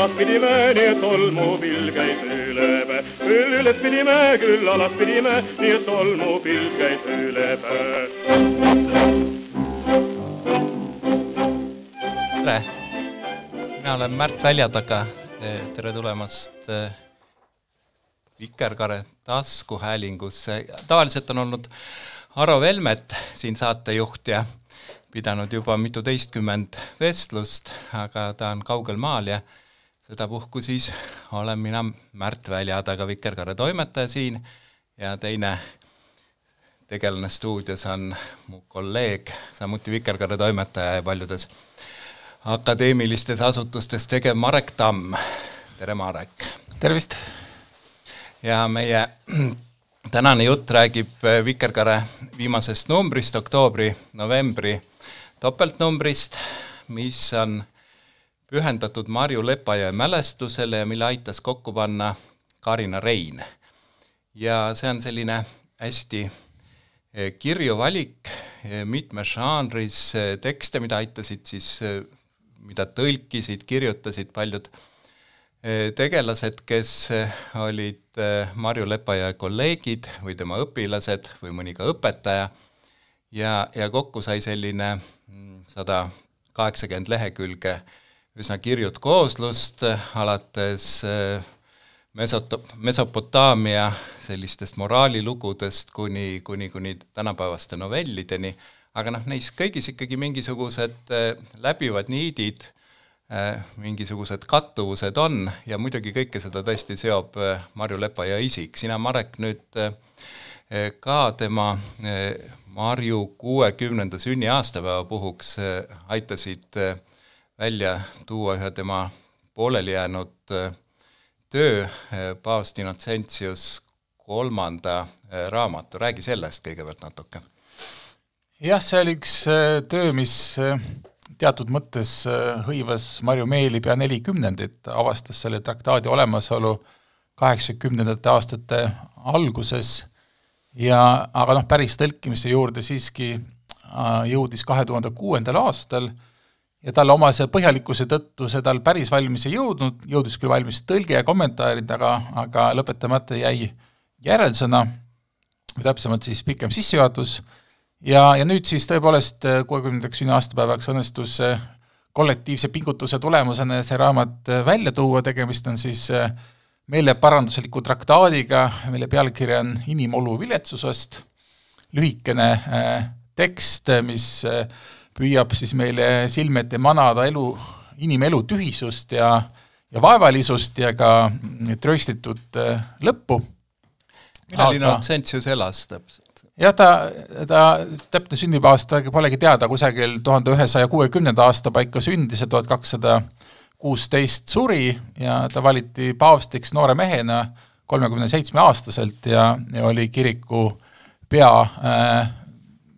küll alas pidime, nii et tolmupilv käis üle päe. küll üles pidime, küll alas pidime, nii et tolmupilv käis üle päe. tere, mina olen Märt Väljataga, tere tulemast eh, Vikerkaare taskuhäälingusse, tavaliselt on olnud Aro Velmet siin saatejuht ja pidanud juba mituteistkümmend vestlust, aga ta on kaugel maal ja sedapuhku siis olen mina Märt Väljataga, Vikerkaare toimetaja siin ja teine tegelane stuudios on mu kolleeg, samuti Vikerkaare toimetaja ja paljudes akadeemilistes asutustes tegev Marek Tamm. tere, Marek! tervist! ja meie tänane jutt räägib Vikerkaare viimasest numbrist, oktoobri-novembri topeltnumbrist, mis on pühendatud Marju Lepajõe mälestusele ja mille aitas kokku panna Karina Rein. ja see on selline hästi eh, kirju valik eh, mitmes žanris eh, tekste, mida aitasid siis, mida tõlkisid, kirjutasid paljud tegelased, kes olid Marju Lepajõe kolleegid või tema õpilased või mõni ka õpetaja ja, ja kokku sai selline mm, sada kaheksakümmend lehekülge üsna kirjut kooslust, alates Mesot-, Mesopotaamia sellistest moraalilugudest kuni, kuni, kuni tänapäevaste novellideni, aga noh, neis kõigis ikkagi mingisugused läbivad niidid, mingisugused kattuvused on ja muidugi kõike seda tõesti seob Marju Lepajõe isik, sina, Marek, nüüd ka tema Marju kuuekümnenda sünniaastapäeva puhuks aitasid välja tuua ühe tema pooleli jäänud töö, paavst Innocentius kolmanda raamatu, räägi sellest kõigepealt natuke. jah, see oli üks töö, mis teatud mõttes hõivas Marju Meeli pea neli kümnendit, avastas selle traktaadi olemasolu kaheksakümnendate aastate alguses. Ja aga noh, päris tõlkimise juurde siiski jõudis kahe tuhande kuuendal aastal ja talle omase põhjalikkuse tõttu see tal päris valmis ei jõudnud, jõudis küll valmis tõlge ja kommentaarid, aga, aga lõpetamata jäi järelsõna, või täpsemalt siis pikem sissejuhatus, ja, ja nüüd siis tõepoolest kuuekümnendaks sünniaastapäevaks õnnestus kollektiivse pingutuse tulemusena see raamat välja tuua, tegemist on siis meeleparandusliku traktaadiga, mille pealkiri on Inimolu viletsusest, lühikene tekst, mis püüab siis meile silme ette manada elu, inimelu tühisust ja, ja vaevalisust ja ka trööstitud äh, lõppu. millal Innocentius elas täpselt? jah, ta, ta täpne sünnipäevaasta polegi teada, kusagil tuhande ühesaja kuuekümnenda aasta paika sündis ja tuhat kakssada kuusteist suri ja ta valiti paavstiks noore mehena kolmekümne seitsme aastaselt ja, ja oli kiriku pea äh,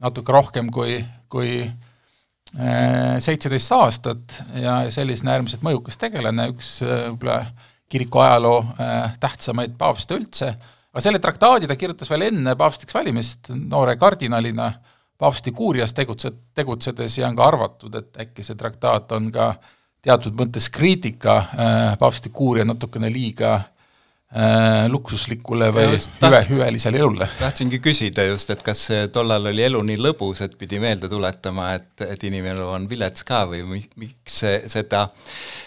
natuke rohkem kui, kui seitseteist aastat ja selline äärmiselt mõjukas tegelane, üks äh, võib-olla kiriku ajaloo äh, tähtsamaid paavste üldse, aga selle traktaadi ta kirjutas veel enne paavstiks valimist noore kardinalina paavsti kuurias tegutse-, tegutsedes ja on ka arvatud, et äkki see traktaat on ka teatud mõttes kriitika paavsti kuuria natukene liiga äh, luksuslikule või hüve, hüvelisele elule. tahtsingi küsida just, et kas tollal oli elu nii lõbus, et pidi meelde tuletama, et, et inimelu on vilets ka või miks seda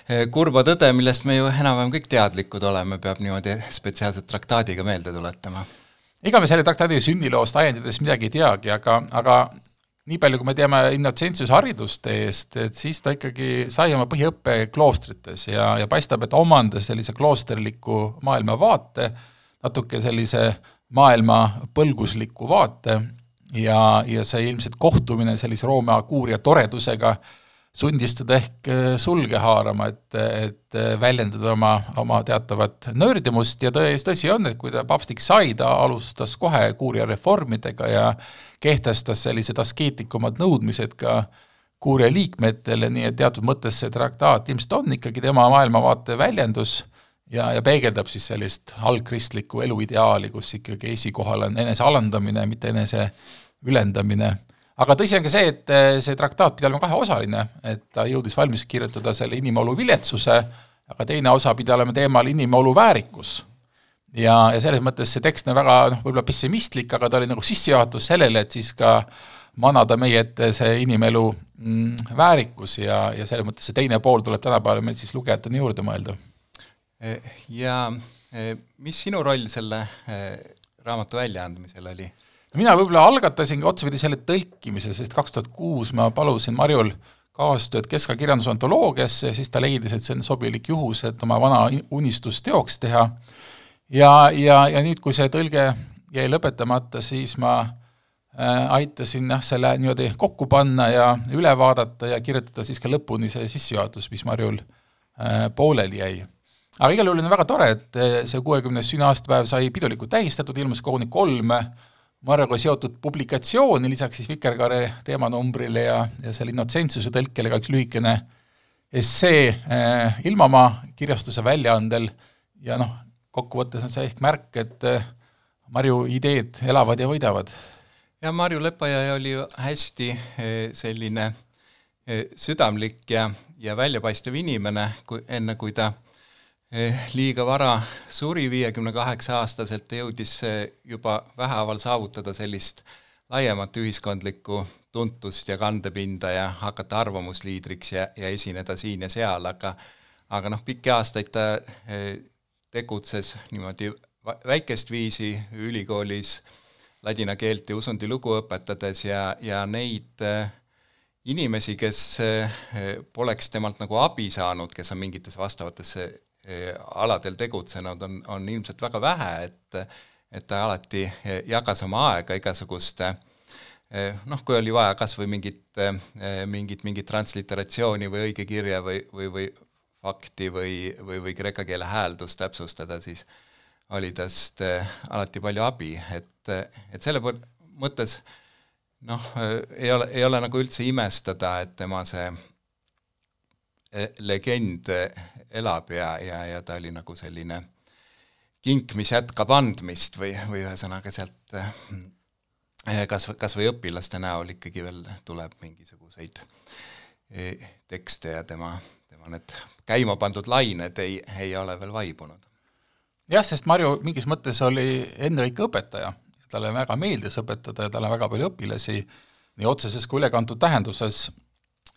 eh, kurba tõde, millest me ju enam-vähem kõik teadlikud oleme, peab niimoodi spetsiaalselt traktaadiga meelde tuletama? ega me selle traktaadi sünniloost ajenditest midagi ei teagi, aga, aga nii palju, kui me teame Innocentiuse hariduste eest, et siis ta ikkagi sai oma põhiõppe kloostrites ja, ja paistab, et omandas sellise kloosterliku maailmavaate, natuke sellise maailma põlgusliku vaate ja, ja see ilmselt kohtumine sellise Rooma kuuria toredusega sundis teda ehk äh, sulge haarama, et, et äh, väljendada oma, oma teatavat nördimust. Ja tõesti, tõsi on, et kui ta papstiks sai, ta alustas kohe kuuria reformidega ja kehtestas sellised askeetikumad nõudmised ka kuuria liikmetele, nii et teatud mõttes see traktaat ilmselt on ikkagi tema maailmavaate väljendus ja, ja peegeldab siis sellist algkristlikku eluideaali, kus ikkagi esikohal on enese alandamine, mitte enese ülendamine aga tõsi on ka see, et eh, see traktaat pidi olema kaheosaline, et ta jõudis valmis kirjutada selle inimolu viletsuse, aga teine osa pidi olema teemal inimolu väärikus. Ja, ja selles mõttes see tekst on väga noh, võib-olla pessimistlik, aga ta oli nagu sissejuhatus sellele, et siis ka manada meie ette see inimelu mm, väärikus ja, ja selles mõttes see teine pool tuleb tänapäeval meil siis lugejateni juurde mõelda. Ja mis sinu roll selle raamatu väljaandmisel oli? mina võib-olla algatasin ka otsapidi selle tõlkimise, sest kaks tuhat kuus ma palusin Marjul kaastööd Keska kirjanduse antoloogiasse ja siis ta leidis, et see on sobilik juhus, et oma vana unistus teoks teha. Ja, ja, ja nüüd, kui see tõlge jäi lõpetamata, siis ma äh, aitasin jah, selle niimoodi kokku panna ja üle vaadata ja kirjutada siis ka lõpuni see sissejuhatus, mis Marjul äh, pooleli jäi. aga igal juhul on väga tore, et äh, see kuuekümnes sünniaastapäev sai pidulikult tähistatud, ilmus koguni kolm Marjaga seotud publikatsiooni, lisaks siis Vikerkaare teemanumbrile ja, ja selle Innocentsuse tõlkele ka üks lühikene essee Ilmamaa kirjastuse väljaandel ja noh, kokkuvõttes on see ehk märk, et eh, Marju ideed elavad ja võidavad. ja Marju Lepajõe oli ju hästi eh, selline eh, südamlik ja, ja väljapaistev inimene, kui enne, kui ta liiga vara suri viiekümne kaheksa aastaselt, ta jõudis juba vähehaaval saavutada sellist laiemat ühiskondlikku tuntust ja kandepinda ja hakata arvamusliidriks ja, ja esineda siin ja seal, aga aga noh, pikki aastaid ta tegutses niimoodi väikest viisi ülikoolis ladina keelt ja usundilugu õpetades ja, ja neid eh, inimesi, kes poleks temalt nagu abi saanud, kes on mingites vastavatesse Eh, aladel tegutsenud, on, on ilmselt väga vähe, et et ta alati jagas oma aega igasuguste noh, kui oli vaja kas või mingit, mingit, mingit transliteratsiooni või õigekirja või, või, või fakti või, või, või kreeka keele hääldust täpsustada, siis oli tast alati palju abi, et, et selle mõttes noh, ei ole, ei ole nagu üldse imestada, et tema see legend elab ja, ja, ja ta oli nagu selline kink, mis jätkab andmist või, või ühesõnaga sealt eh, kas, kas või õpilaste näol ikkagi veel tuleb mingisuguseid eh, tekste ja tema, tema need käima pandud lained ei, ei ole veel vaibunud. jah, sest Marju mingis mõttes oli ennekõike õpetaja, talle väga meeldis õpetada ja tal on väga palju õpilasi, nii otseses kui ülekantud tähenduses.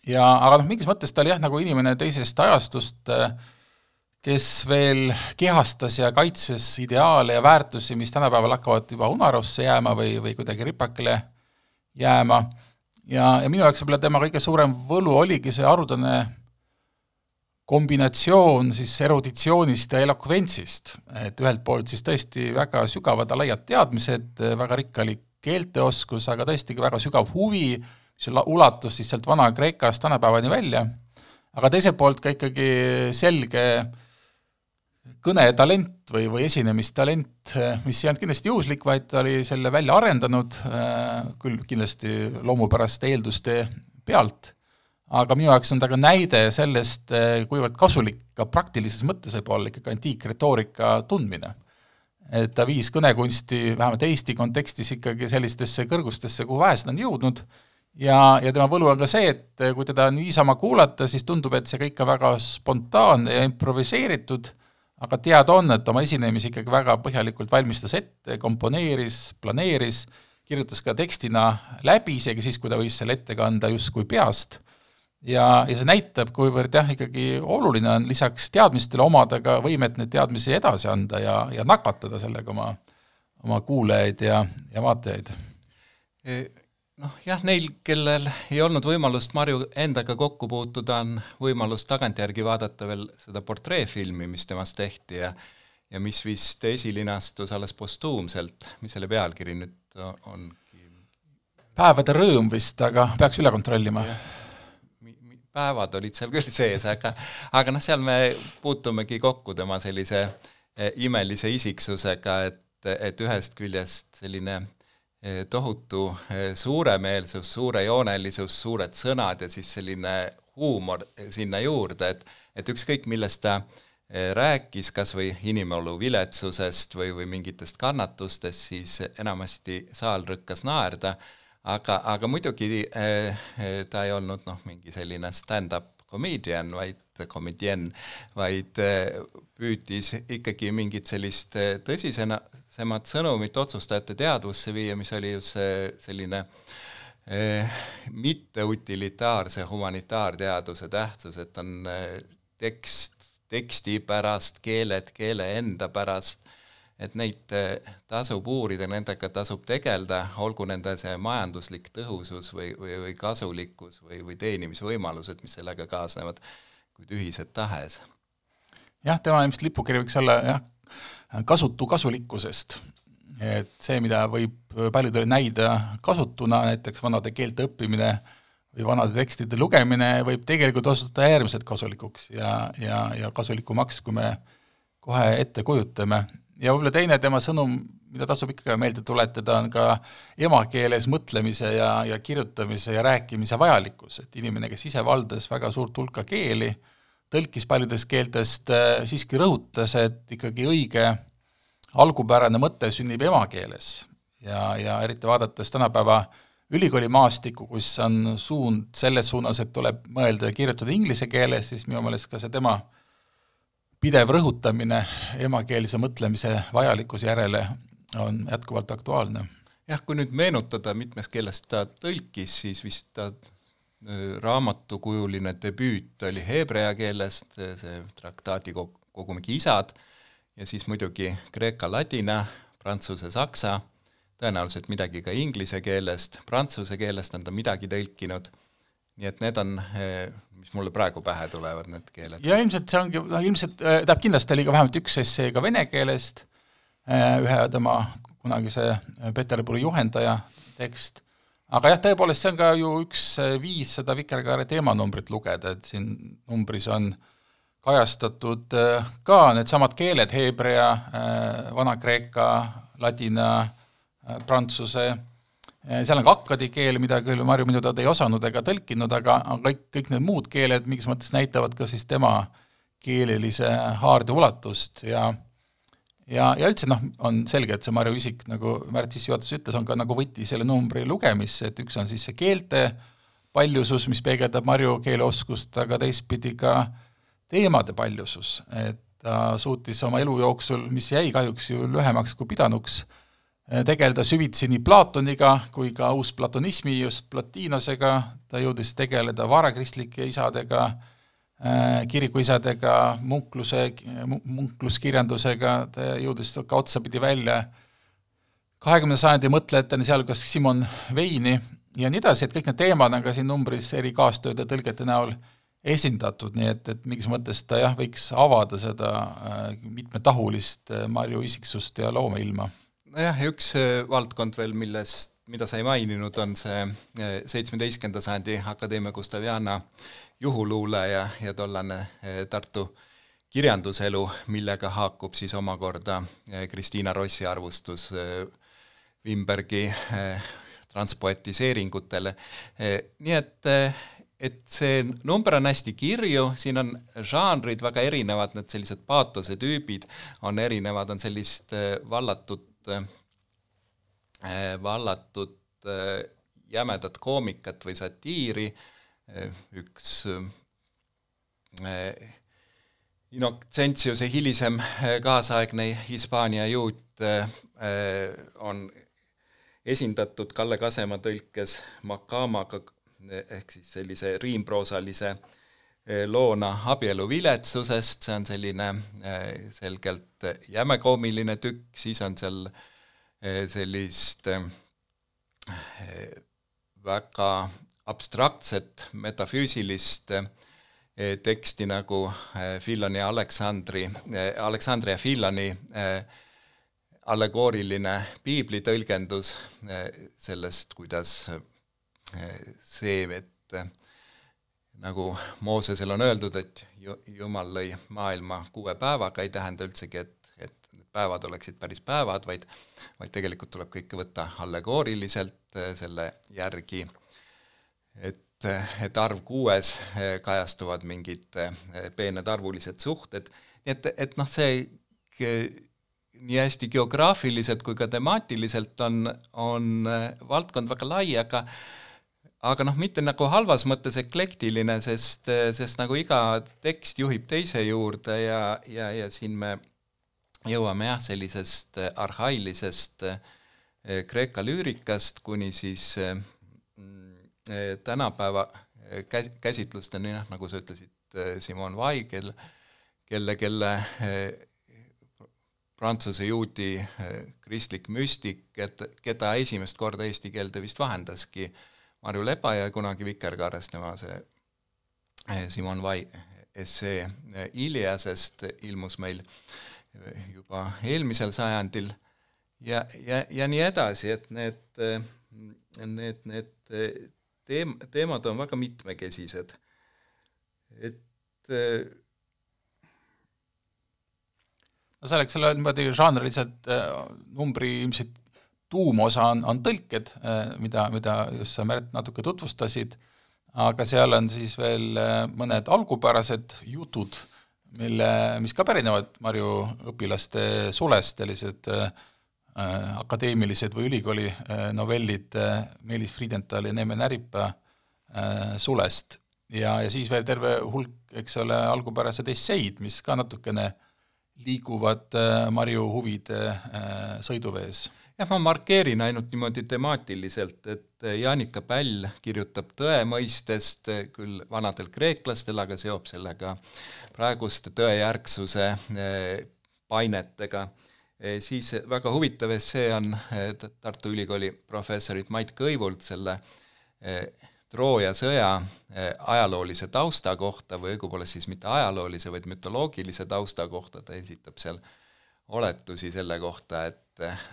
Ja aga noh, mingis mõttes ta oli jah, nagu inimene teisest ajastust, äh, kes veel kehastas ja kaitses ideaale ja väärtusi, mis tänapäeval hakkavad juba unarusse jääma või, või kuidagi ripakile jääma, ja, ja minu jaoks võib-olla tema kõige suurem võlu oligi see haruldane kombinatsioon siis eruditsioonist ja elokventsist, et ühelt poolt siis tõesti väga sügavad ja laiad teadmised, väga rikkalik keelteoskus, aga tõesti ka väga sügav huvi mis ulatus siis sealt Vana-Kreekast tänapäevani välja, aga teiselt poolt ka ikkagi selge kõnetalent või, või esinemistalent, mis ei olnud kindlasti juhuslik, vaid ta oli selle välja arendanud, küll kindlasti loomupäraste eelduste pealt, aga minu jaoks on ta ka näide sellest, kuivõrd kasulik ka praktilises mõttes võib olla ikkagi antiikretoorika tundmine. et ta viis kõnekunsti vähemalt Eesti kontekstis ikkagi sellistesse kõrgustesse, kuhu vähesed on jõudnud, ja, ja tema võlu on ka see, et kui teda niisama kuulata, siis tundub, et see kõik on väga spontaanne ja improviseeritud, aga teada on, et oma esinemisi ikkagi väga põhjalikult valmistas ette, komponeeris, planeeris, kirjutas ka tekstina läbi, isegi siis, kui ta võis selle ette kanda justkui peast, ja, ja see näitab, kuivõrd jah, ikkagi oluline on lisaks teadmistele omada ka võimet neid teadmisi edasi anda ja, ja nakatada sellega oma, oma kuulajaid ja, ja vaatajaid e noh jah, neil, kellel ei olnud võimalust Marju endaga kokku puutuda, on võimalus tagantjärgi vaadata veel seda portreefilmi, mis temast tehti ja ja mis vist esilinastus alles postuumselt, mis selle pealkiri nüüd ongi? päevade rõõm vist, aga peaks üle kontrollima. Päevad olid seal küll sees, aga aga noh, seal me puutumegi kokku tema sellise eh, imelise isiksusega, et, et ühest küljest selline Eh, tohutu eh, suuremeelsus, suurejoonelisus, suured sõnad ja siis selline huumor sinna juurde, et et ükskõik, millest ta rääkis, kas või inimolu viletsusest või, või mingitest kannatustest, siis enamasti saal rõkkas naerda, aga, aga muidugi ta ei olnud noh, mingi selline stand-up comedian, vaid comedian, vaid püüdis ikkagi mingit sellist tõsisemat sõnumit otsustajate teadvusse viia, mis oli just see selline eh, mitteutilitaarse humanitaarteaduse tähtsus, et on tekst teksti pärast, keeled keele enda pärast, et neid eh, tasub uurida, nendega tasub tegeleda, olgu nende see majanduslik tõhusus või, või, või kasulikkus või, või teenimisvõimalused, mis sellega kaasnevad, kuid ühised tahes. jah, tema ilmselt lipukiri võiks olla jah, kasutu kasulikkusest. et see, mida võib paljudele näida kasutuna, näiteks vanade keelte õppimine või vanade tekstide lugemine, võib tegelikult osutuda äärmiselt kasulikuks ja, ja, ja kasulikumaks, kui me kohe ette kujutame ja võib-olla teine tema sõnum, mida tasub ikka meelde tuletada, on ka emakeeles mõtlemise ja, ja kirjutamise ja rääkimise vajalikkus, et inimene, kes ise valdas väga suurt hulka keeli, tõlkis paljudest keeltest, äh, siiski rõhutas, et ikkagi õige algupärane mõte sünnib emakeeles. ja, ja eriti vaadates tänapäeva ülikoolimaastikku, kus on suund selles suunas, et tuleb mõelda ja kirjutada inglise keeles, siis minu meelest ka see tema äh, pidev rõhutamine emakeelse mõtlemise vajalikkuse järele on jätkuvalt aktuaalne. jah, kui nüüd meenutada, mitmes keeles ta tõlkis, siis vist ta raamatukujuline debüüt oli heebrea keelest, see traktaadi kogumik Isad, ja siis muidugi kreeka-ladina, prantsuse-saksa, tõenäoliselt midagi ka inglise keelest, prantsuse keelest on ta midagi tõlkinud, nii et need on mis mulle praegu pähe tulevad, need keeled. ja ilmselt see ongi, noh ilmselt, äh, tähendab kindlasti oli ka vähemalt üks essee ka vene keelest, äh, ühe tema kunagise äh, Peterburi juhendaja tekst, aga jah, tõepoolest see on ka ju üks viis seda Vikerkaare teemanumbrit lugeda, et siin numbris on kajastatud ka needsamad keeled, heebrea, vana-kreeka, ladina, prantsuse seal on ka akkadi keel, mida küll Marju minu teada ei osanud ega tõlkinud, aga, aga kõik, kõik need muud keeled mingis mõttes näitavad ka siis tema keelelise haarde ulatust ja ja, ja üldse noh, on selge, et see Marju isik, nagu Märt sissejuhatuses ütles, on ka nagu võti selle numbri lugemisse, et üks on siis see keelte paljusus, mis peegeldab Marju keeleoskust, aga teistpidi ka teemade paljusus, et ta suutis oma elu jooksul, mis jäi kahjuks ju lühemaks kui pidanuks, tegeleda süvitsi nii Platoniga kui ka uusplatonismi just Plotinosega, ta jõudis tegeleda varakristlike isadega, äh, kirikuisadega, munkluse, munkluskirjandusega, ta jõudis ka otsapidi välja kahekümnenda sajandi mõtlejateni, sealhulgas Simon Veini ja nii edasi, et kõik need teemad on ka siin numbris eri kaastööde tõlgete näol esindatud, nii et, et mingis mõttes ta jah, võiks avada seda äh, mitmetahulist Marju isiksust ja loomeilma nojah, ja üks äh, valdkond veel, millest, mida sa ei maininud, on see äh, seitsmeteistkümnenda sajandi Akadeemia Gustaviana juhuluule ja, ja tollane äh, Tartu kirjanduselu, millega haakub siis omakorda Kristiina Rossi arvustus Wimbergi transpoetiseeringutele. Nii et, et see number on hästi kirju, siin on žanrid väga erinevad, need sellised paatose tüübid on erinevad, on sellist vallatud vallatud, vallatud jämedat koomikat või satiiri, üks Inocentsiuse hilisem kaasaegne Hispaania juut on esindatud Kalle Kasema tõlkes Makamaga ehk siis sellise riimproosalise loona abielu viletsusest, see on selline selgelt jämekoomiline tükk, siis on seal sellist väga abstraktset metafüüsilist teksti nagu Filloni Aleksandri, Aleksandria Filloni allegooriline piiblitõlgendus sellest, kuidas see, et nagu Moosesel on öeldud, et ju-, Jumal lõi maailma kuue päevaga, ei tähenda üldsegi, et, et need päevad oleksid päris päevad, vaid vaid tegelikult tuleb kõike võtta allegooriliselt eh, selle järgi, et, et arv kuues eh, kajastuvad mingid eh, peened arvulised suhted, nii et, et noh, see nii hästi geograafiliselt kui ka temaatiliselt on, on valdkond väga lai, aga aga noh, mitte nagu halvas mõttes eklektiline, sest, sest nagu iga tekst juhib teise juurde ja, ja, ja siin me jõuame jah, sellisest arhailisest Kreeka lüürikast kuni siis mm, tänapäeva käs-, käsitlusteni, noh, nagu sa ütlesid, Simon Weigel, kelle, kelle prantsuse juudi kristlik müstik, et keda esimest korda eesti keelde vist vahendaski. äh, Marju Lepa ja kunagi Vikerkaares tema see eh, Simon Vai essee eh, Iliasest ilmus meil eh, juba eelmisel sajandil ja, ja, ja nii edasi, et need, need, need teem-, teemad on väga mitmekesised. et no selleks, selle niimoodi žanriliselt numbri ilmselt tuumosa on, on tõlked, äh, mida, mida just sa, Märt, natuke tutvustasid, aga seal on siis veel äh, mõned algupärased jutud, mille, mis ka pärinevad Marju õpilaste sulest, sellised äh, akadeemilised või ülikooli äh, novellid äh, Meelis Friedenthal ja Neeme Näripa äh, sulest. ja, ja siis veel terve hulk, eks ole, algupärased esseid, mis ka natukene liiguvad äh, Marju huvide äh, sõiduvees jah, ma markeerin ainult niimoodi temaatiliselt, et Jaanika Päll kirjutab tõe mõistest küll vanadel kreeklastel, aga seob sellega praeguste tõejärgsuse eh, painetega. Eh, siis väga huvitav essee on eh, Tartu Ülikooli professorilt Mait Kõivult selle Trooja sõja ajaloolise tausta kohta või õigupoolest siis mitte ajaloolise, vaid mütoloogilise tausta kohta, ta esitab seal oletusi selle kohta, et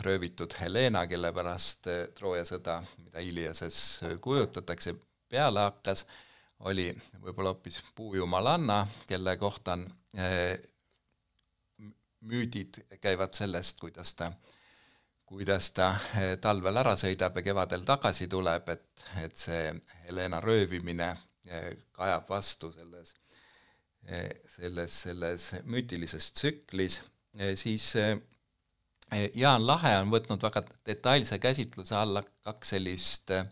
röövitud Helena, kelle pärast eh, Trooja sõda, mida Iliases kujutatakse, peale hakkas, oli võib-olla hoopis puujumalanna, kelle kohta on eh, müüdid käivad sellest, kuidas ta, kuidas ta eh, talvel ära sõidab ja kevadel tagasi tuleb, et, et see Helena röövimine kajab vastu selles, selles, selles müütilises tsüklis, siis Eh, Jaan Lahe on võtnud väga detailse käsitluse alla kaks sellist eh,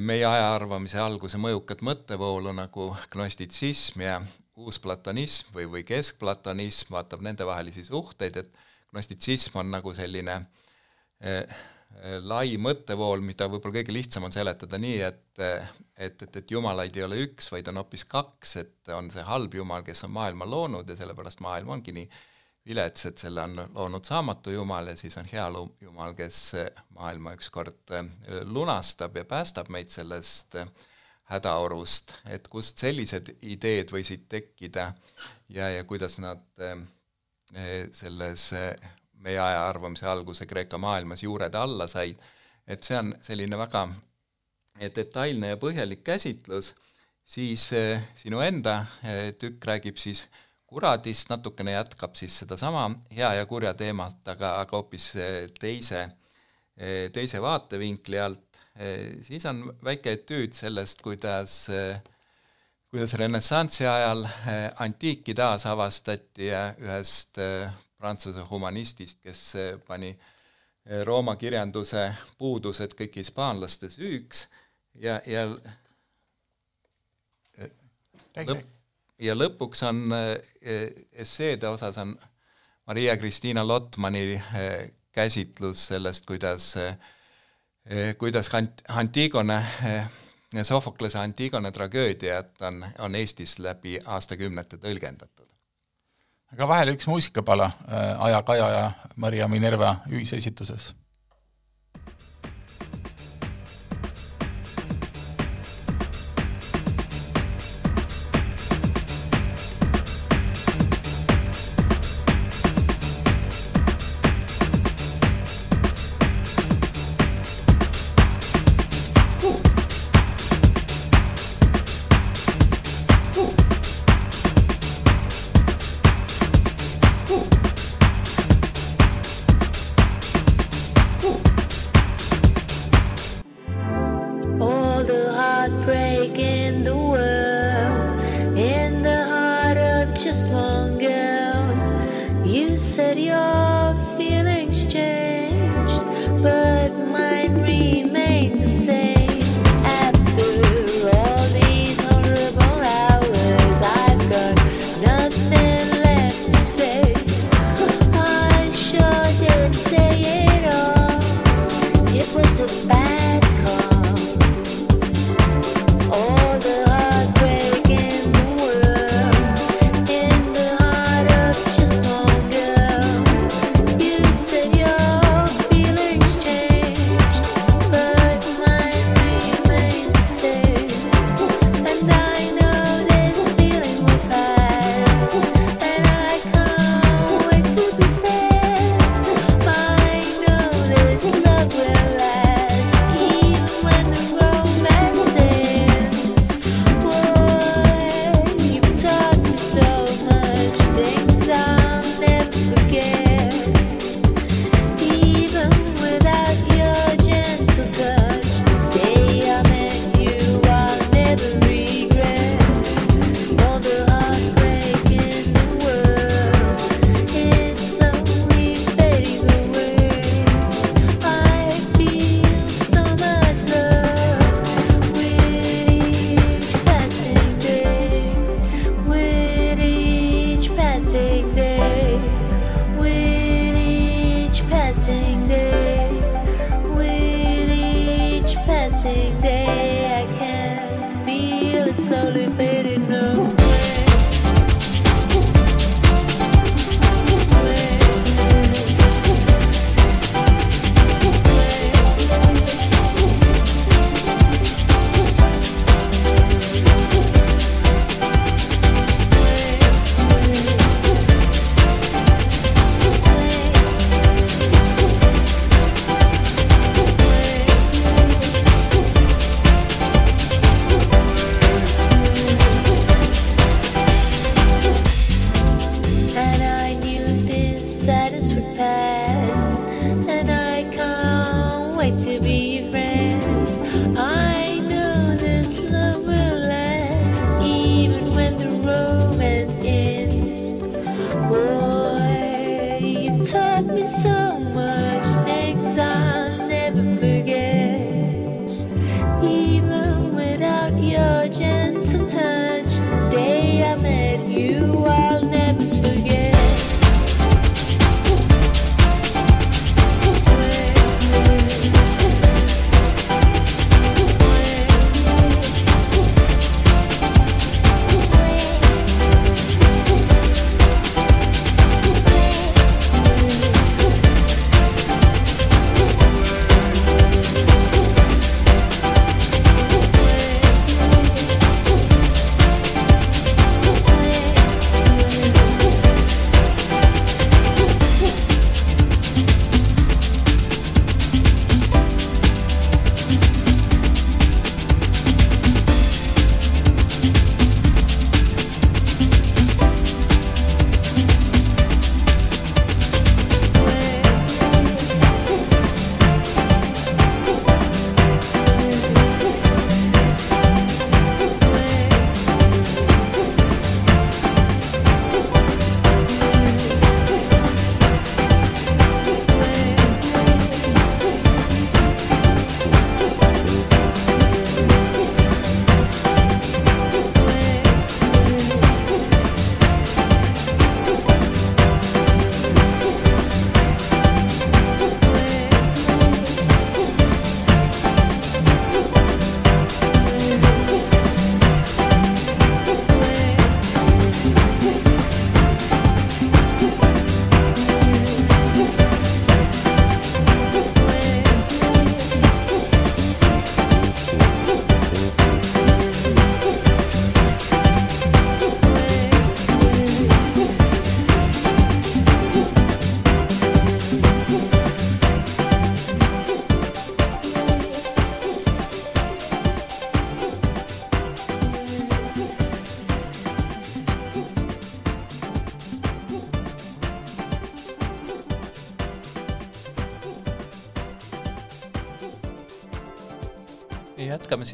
meie aja arvamise alguse mõjukat mõttevoolu nagu gnostitsism ja uusplatonism või, või keskplatonism, vaatab nendevahelisi suhteid, et gnostitsism on nagu selline eh, lai mõttevool, mida võib-olla kõige lihtsam on seletada nii, et et, et, et jumalaid ei ole üks, vaid on hoopis kaks, et on see halb jumal, kes on maailma loonud ja sellepärast maailm ongi nii vilets, et selle on loonud saamatu Jumal ja siis on hea Jumal, kes maailma ükskord äh, lunastab ja päästab meid sellest äh, hädaorust, et kust sellised ideed võisid tekkida ja, ja kuidas nad äh, selles meie aja arvamise alguse Kreeka maailmas juured alla said, et see on selline väga detailne ja põhjalik käsitlus, siis sinu enda tükk räägib siis äh, kuradist natukene jätkab siis sedasama hea ja kurja teemat, aga, aga hoopis eh, teise, eh, teise vaatevinkli alt, eh, siis on väike etüüd sellest, kuidas kuidas renessansi ajal antiiki taasavastati ja ühest Prantsuse humanistist, kes pani Rooma kirjanduse puudused kõik hispaanlaste süüks ja, ja lõpp, ja lõpuks on eh, esseede osas on Maria-Kristiina Lotmani eh, käsitlus sellest, kuidas, eh, kuidas Antigone, Sofoklase Antigone tragöödiat on, on Eestis läbi aastakümnete tõlgendatud. aga vahel üks muusikapala Aja Kaja ja Maria Minerva ühisesituses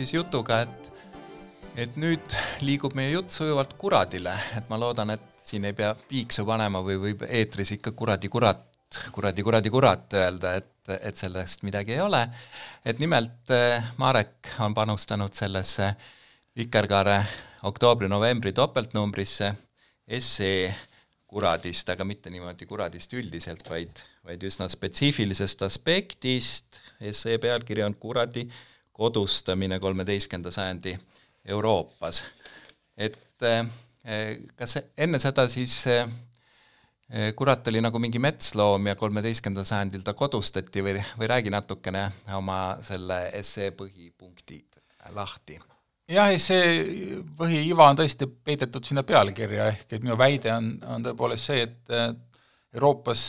siis jutuga, et et nüüd liigub meie jutt sujuvalt kuradile, et ma loodan, et siin ei pea piiksu panema või võib eetris ikka kuradi kurat, kuradi kuradi kurat öelda, et, et sellest midagi ei ole. et nimelt eh, Marek on panustanud sellesse Vikerkaare oktoobri-novembri topeltnumbrisse essee kuradist, aga mitte niimoodi kuradist üldiselt, vaid, vaid üsna spetsiifilisest aspektist. essee pealkiri on Kuradi kodustamine kolmeteistkümnenda sajandi Euroopas. et eh, kas enne seda siis eh, kurat oli nagu mingi metsloom ja kolmeteistkümnendal sajandil ta kodustati või, või räägi natukene oma selle essee põhipunktid lahti jah, see põhiiva on tõesti peidetud sinna pealkirja, ehk et minu väide on, on tõepoolest see, et Euroopas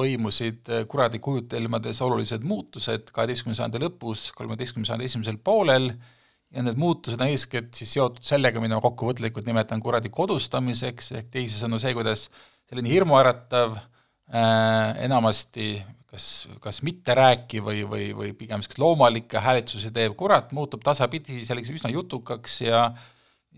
toimusid kuradi kujutelmades olulised muutused kaheteistkümnenda sajandi lõpus, kolmeteistkümnenda sajandi esimesel poolel, ja need muutused on eeskätt siis seotud sellega, mida ma kokkuvõtlikult nimetan kuradi kodustamiseks, ehk teisisõnu see, kuidas selline hirmuäratav äh, enamasti kas, kas mitte rääkiv või, või, või pigem niisugust loomalikke hääletusi teev kurat muutub tasapisi selliseks üsna jutukaks ja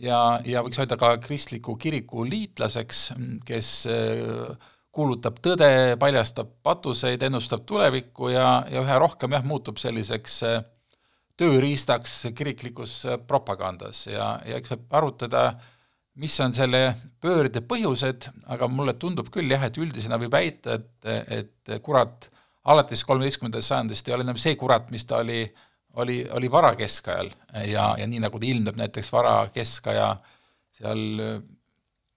ja, ja võiks öelda ka kristliku kiriku liitlaseks, kes äh, kuulutab tõde, paljastab patuseid, ennustab tulevikku ja, ja üha rohkem jah, muutub selliseks äh, tööriistaks kiriklikus äh, propagandas. Ja, ja eks võib arutada, mis on selle pöörde põhjused, aga mulle tundub küll jah, et üldisena võib väita, et, et kurat alates kolmeteistkümnendast sajandist ei ole enam see kurat, mis ta oli, oli, oli varakeskajal. Ja, ja nii, nagu ta ilmneb näiteks varakeskaja seal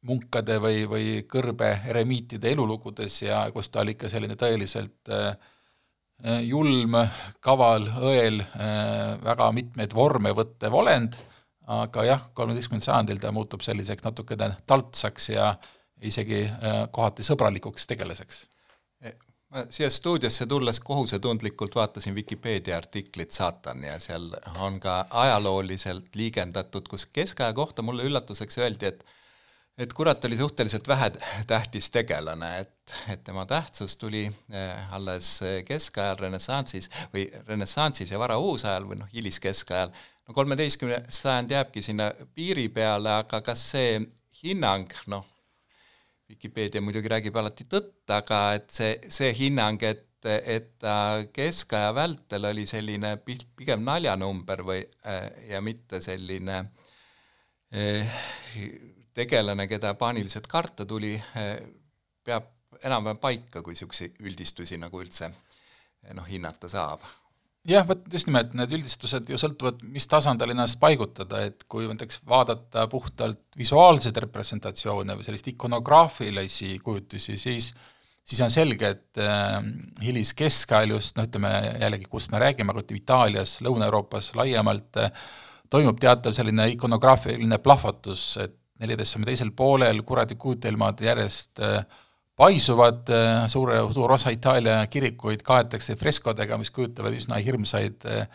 munkade või, või kõrbe eremiitide elulugudes ja kus ta oli ikka selline tõeliselt äh, julm, kaval, õel äh,, väga mitmeid vorme võttev olend, aga jah, kolmeteistkümnendal sajandil ta muutub selliseks natukene taltsaks ja isegi äh, kohati sõbralikuks tegelaseks. Ma siia stuudiosse tulles kohusetundlikult vaatasin Vikipeedia artiklit Saatan ja seal on ka ajalooliselt liigendatud, kus keskaja kohta mulle üllatuseks öeldi, et et kurat oli suhteliselt vähetähtis tegelane, et, et tema tähtsus tuli eh, alles keskajal renessansis või renessansis ja varauusajal või noh, hiliskeskajal, no kolmeteistkümnes sajand jääbki sinna piiri peale, aga kas see hinnang, noh, Vikipeedia muidugi räägib alati tõtt, aga et see, see hinnang, et, et ta keskaja vältel oli selline pigem naljanumber või, äh, ja mitte selline tegelane, keda paaniliselt karta tuli, äh, peab enam-vähem paika, kui niisuguseid üldistusi nagu üldse noh, hinnata saab. Jah, vot just nimelt, need üldistused ju sõltuvad, mis tasandil ennast paigutada, et kui näiteks vaadata puhtalt visuaalseid representatsioone või sellist ikonograafilisi kujutusi, siis siis on selge, et äh, hiliskeskajal just noh, ütleme jällegi, kust me räägime, aga Itaalias, Lõuna-Euroopas laiemalt äh,, toimub teatav selline ikonograafiline plahvatus, et neljateistkümne teisel poolel kuradi kujutelmad järjest äh, paisuvad, äh, suure, suur osa Itaalia kirikuid kaetakse freskodega, mis kujutavad üsna hirmsaid äh,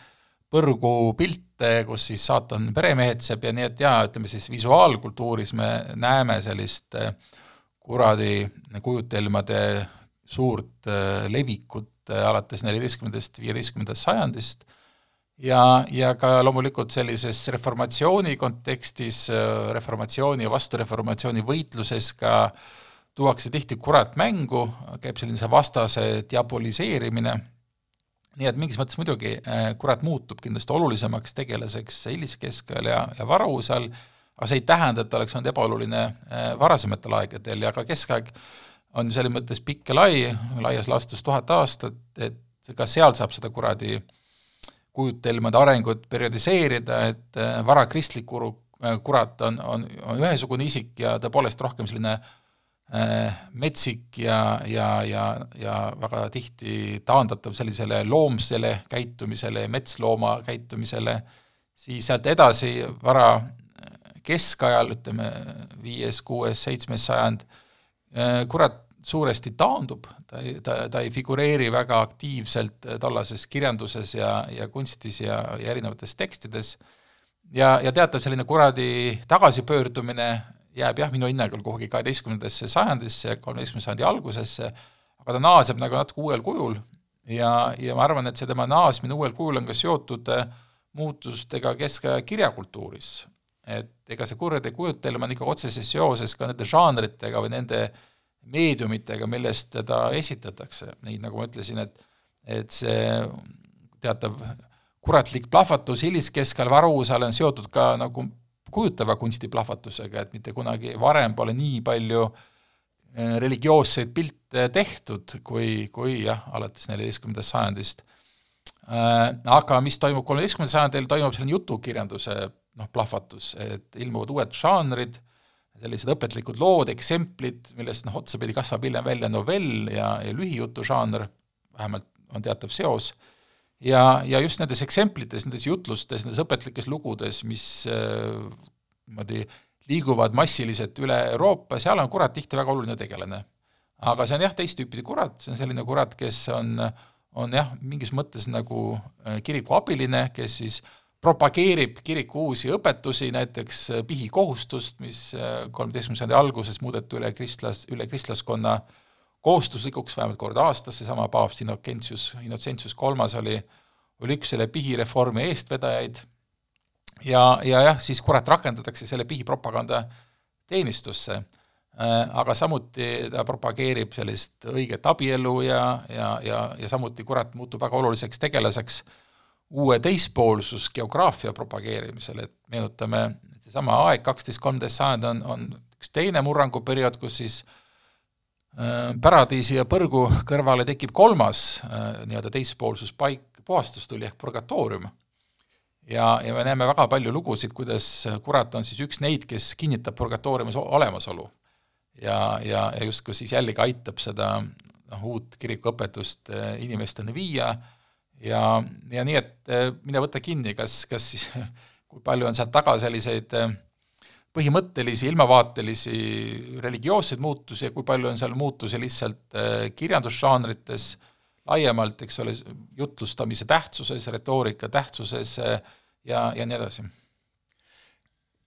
põrgupilte, kus siis saatan peremehetseb ja nii et jaa, ütleme siis visuaalkultuuris me näeme sellist kuradi kujutelmade suurt levikut alates neljateistkümnendast, viieteistkümnendast sajandist ja, ja ka loomulikult sellises reformatsiooni kontekstis, reformatsiooni ja vastureformatsiooni võitluses ka äh, tuuakse tihti kurat mängu, käib selline see vastase diaboliseerimine, nii et mingis mõttes muidugi äh, kurat muutub kindlasti olulisemaks tegelaseks hiliskeskajal ja, ja varausal, aga see ei tähenda, et ta oleks olnud ebaoluline äh, varasematel aegadel ja ka keskaeg on selles mõttes pikk ja lai, laias laastus tuhat aastat, et ka seal saab seda kuradi kujutelmade arengut periodiseerida, et äh, varakristlik kuru, kurat on, on, on ühesugune isik ja tõepoolest rohkem selline äh, Äh, metsik ja, ja, ja, ja väga tihti taandatav sellisele loomsele käitumisele, metslooma käitumisele, siis sealt edasi vara keskajal, ütleme viies, kuues, seitsmes sajand, äh, kurat suuresti taandub, ta ei, ta, ta ei figureeri väga aktiivselt tollases kirjanduses ja, ja kunstis ja, ja erinevates tekstides, ja, ja teatav selline kuradi tagasipöördumine jääb jah, minu hinnangul kuhugi kaheteistkümnendasse sajandisse, kolmeteistkümnenda sajandi algusesse, aga ta naaseb nagu natuke uuel kujul ja, ja ma arvan, et see tema naasmine uuel kujul on ka seotud äh, muutustega keskaja kirjakultuuris. et ega see kurjade kujutelm on ikka otseses seoses ka nende žanritega või nende meediumitega, millest teda esitatakse, nii nagu ma ütlesin, et et see teatav kuratlik plahvatus hiliskeskel Varusaal on seotud ka nagu kujutava kunsti plahvatusega, et mitte kunagi varem pole nii palju eh, religioosseid pilte tehtud, kui, kui jah, alates neljateistkümnendast sajandist. Äh, aga mis toimub kolmeteistkümnendal sajandil, toimub selline jutukirjanduse noh, plahvatus, et ilmuvad uued žanrid, sellised õpetlikud lood, eksemplid, millest noh, otsapidi kasvab hiljem välja novell ja, ja lühijutu žanr, vähemalt on teatav seos ja, ja just nendes eksemplites, nendes jutlustes, nendes õpetlikes lugudes, mis äh, niimoodi äh, liiguvad massiliselt üle Euroopa, seal on kurat tihti väga oluline tegelane. aga see on jah, teist tüüpi kurat, see on selline kurat, kes on, on jah, mingis mõttes nagu äh, kiriku abiline, kes siis propageerib kiriku uusi õpetusi, näiteks äh, pihikohustust, mis kolmeteistkümnenda sajandi alguses muudeti üle kristlas, üle kristlaskonna äh, kohustuslikuks vähemalt kord aastas, seesama paavst Innocentius, Innocentius kolmas oli, oli üks selle pihireformi eestvedajaid. Ja, ja jah, siis kurat rakendatakse selle pihipropaganda teenistusse. Äh,, aga samuti ta propageerib sellist õiget abielu ja, ja, ja, ja samuti kurat muutub väga oluliseks tegelaseks uue teispoolsus geograafia propageerimisel, et meenutame, seesama aeg, kaksteist, kolmteist sajand on, on üks teine murranguperiood, kus siis äh, Äh, paradiisi ja põrgu kõrvale tekib kolmas äh, nii-öelda teispoolsuspaik, puhastustuli ehk purgatoorium. ja, ja me näeme väga palju lugusid, kuidas kurat on siis üks neid, kes kinnitab purgatooriumis olemasolu. ja, ja, ja justkui siis jällegi aitab seda noh, uut kirikuõpetust äh, inimesteni viia ja, ja nii, et mine võta kinni, kas, kas siis, kui palju on seal taga selliseid äh, põhimõttelisi, ilmavaatelisi religioosseid muutusi ja kui palju on seal muutusi lihtsalt äh, kirjandusžanrites, laiemalt, eks ole, jutlustamise tähtsuses, retoorika tähtsuses äh, ja, ja nii edasi.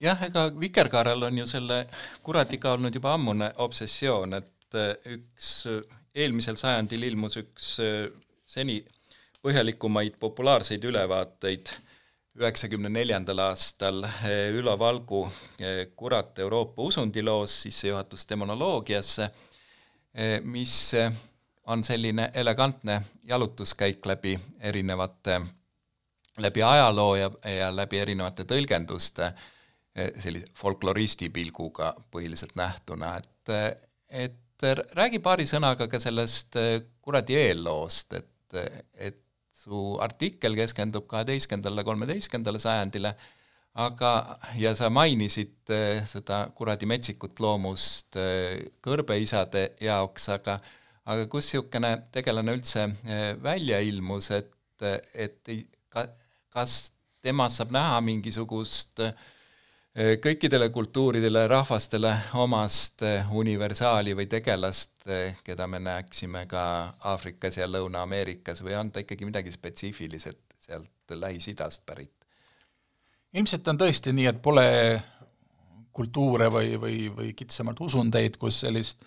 jah, ega Vikerkaarel on ju selle kuradiga olnud juba ammune obsessioon, et äh, üks eelmisel sajandil ilmus üks seni põhjalikumaid populaarseid ülevaateid. üheksakümne neljandal aastal eh, Ülo Valgu eh, Kurat Euroopa usundiloos sissejuhatus demonoloogiasse, eh, mis on selline elegantne jalutuskäik läbi erinevate, läbi ajaloo ja, ja läbi erinevate tõlgenduste, sellise folkloristi pilguga põhiliselt nähtuna, et, et räägi paari sõnaga ka sellest kuradi eelloost, et, et su artikkel keskendub kaheteistkümnendale, kolmeteistkümnendale sajandile, aga, ja sa mainisid äh, seda kuradi metsikut loomust äh, kõrbeisade jaoks, aga aga kus niisugune tegelane üldse äh, välja ilmus, et, et ka, kas temas saab näha mingisugust äh, Eh, kõikidele kultuuridele, rahvastele omast eh, universaali või tegelast, eh, keda me näeksime ka Aafrikas ja Lõuna-Ameerikas või on ta ikkagi midagi spetsiifiliselt sealt Lähis-Idast pärit? ilmselt on tõesti nii, et pole kultuure või, või, või kitsamalt usundeid, kus sellist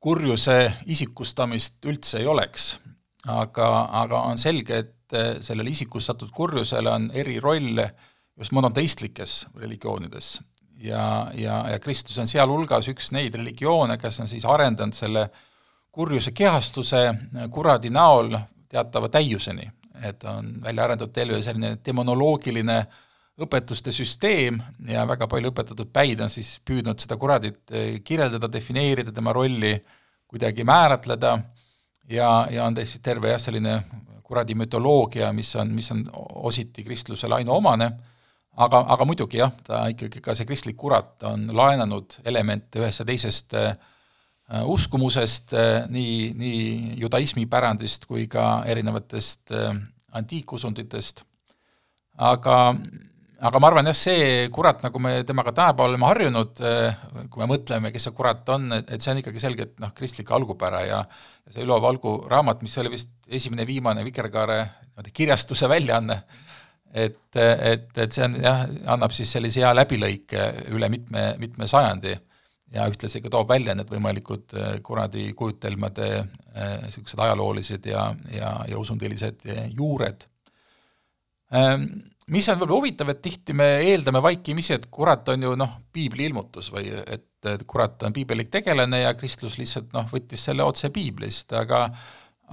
kurjuse isikustamist üldse ei oleks. aga, aga on selge, et sellel isikustatud kurjusel on eri rolle just monoteistlikes religioonides. ja, ja, ja kristlus on sealhulgas üks neid religioone, kes on siis arendanud selle kurjuse kehastuse kuradi näol teatava täiuseni. et on välja arendatud terve selline demonoloogiline õpetuste süsteem ja väga palju õpetatud päid on siis püüdnud seda kuradit eh, kirjeldada, defineerida, tema rolli kuidagi määratleda ja, ja on tõesti terve jah, selline kuradi mütoloogia, mis on, mis on ositi kristlusele ainuomane aga, aga muidugi jah, ta ikkagi, ka see kristlik kurat on laenanud elemente ühest ja teisest äh, uskumusest äh,, nii, nii judaismi pärandist kui ka erinevatest äh, antiikusunditest. aga, aga ma arvan jah, see kurat, nagu me temaga tänapäeval oleme harjunud kui me mõtleme, kes see kurat on, et, et see on ikkagi selgelt noh, kristlik algupära ja ja see Ülo Valgu raamat, mis oli vist esimene viimane Vikerkaare niimoodi kirjastuse väljaanne, et, et, et see on jah, annab siis sellise hea läbilõike üle mitme, mitme sajandi ja ühtlasi ka toob välja need võimalikud äh, kuradi kujutelmade niisugused äh, ajaloolised ja, ja, ja usundilised äh, juured. Ähm, mis on võib-olla huvitav, et tihti me eeldame vaikimisi, et kurat on ju noh, piibli ilmutus või et kurat on piibellik tegelane ja kristlus lihtsalt noh, võttis selle otse piiblist, aga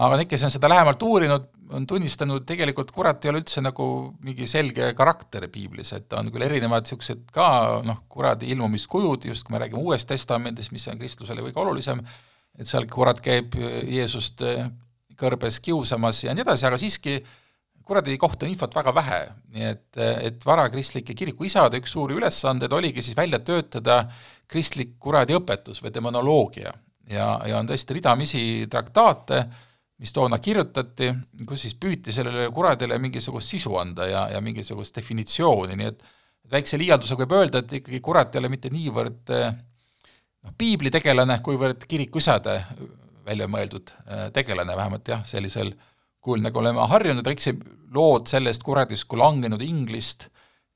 aga need, kes on seda lähemalt uurinud, on tunnistanud, tegelikult kurat ei ole üldse nagu mingi selge karakter piiblis, et on küll erinevad niisugused ka noh, kuradi ilmumiskujud, just kui me räägime Uuest Testamendist, mis on kristlusele kõige olulisem, et seal kurat käib Jeesust kõrbes kiusamas ja nii edasi, aga siiski kuradi kohta on infot väga vähe, nii et, et varakristlike kirikuisade üks suuri ülesandeid oligi siis välja töötada kristlik kuradi õpetus või demonoloogia. Ja, ja on tõesti ridamisi traktaate, mis toona kirjutati, kus siis püüti sellele kuradile mingisugust sisu anda ja, ja mingisugust definitsiooni, nii et väikse liialdusega võib öelda, et ikkagi kurat ei ole mitte niivõrd noh, piiblitegelane, kuivõrd kirikuisade välja mõeldud äh, tegelane, vähemalt jah, sellisel kujul, nagu oleme harjunud, kõik see lood sellest kuradist kui langenud inglist,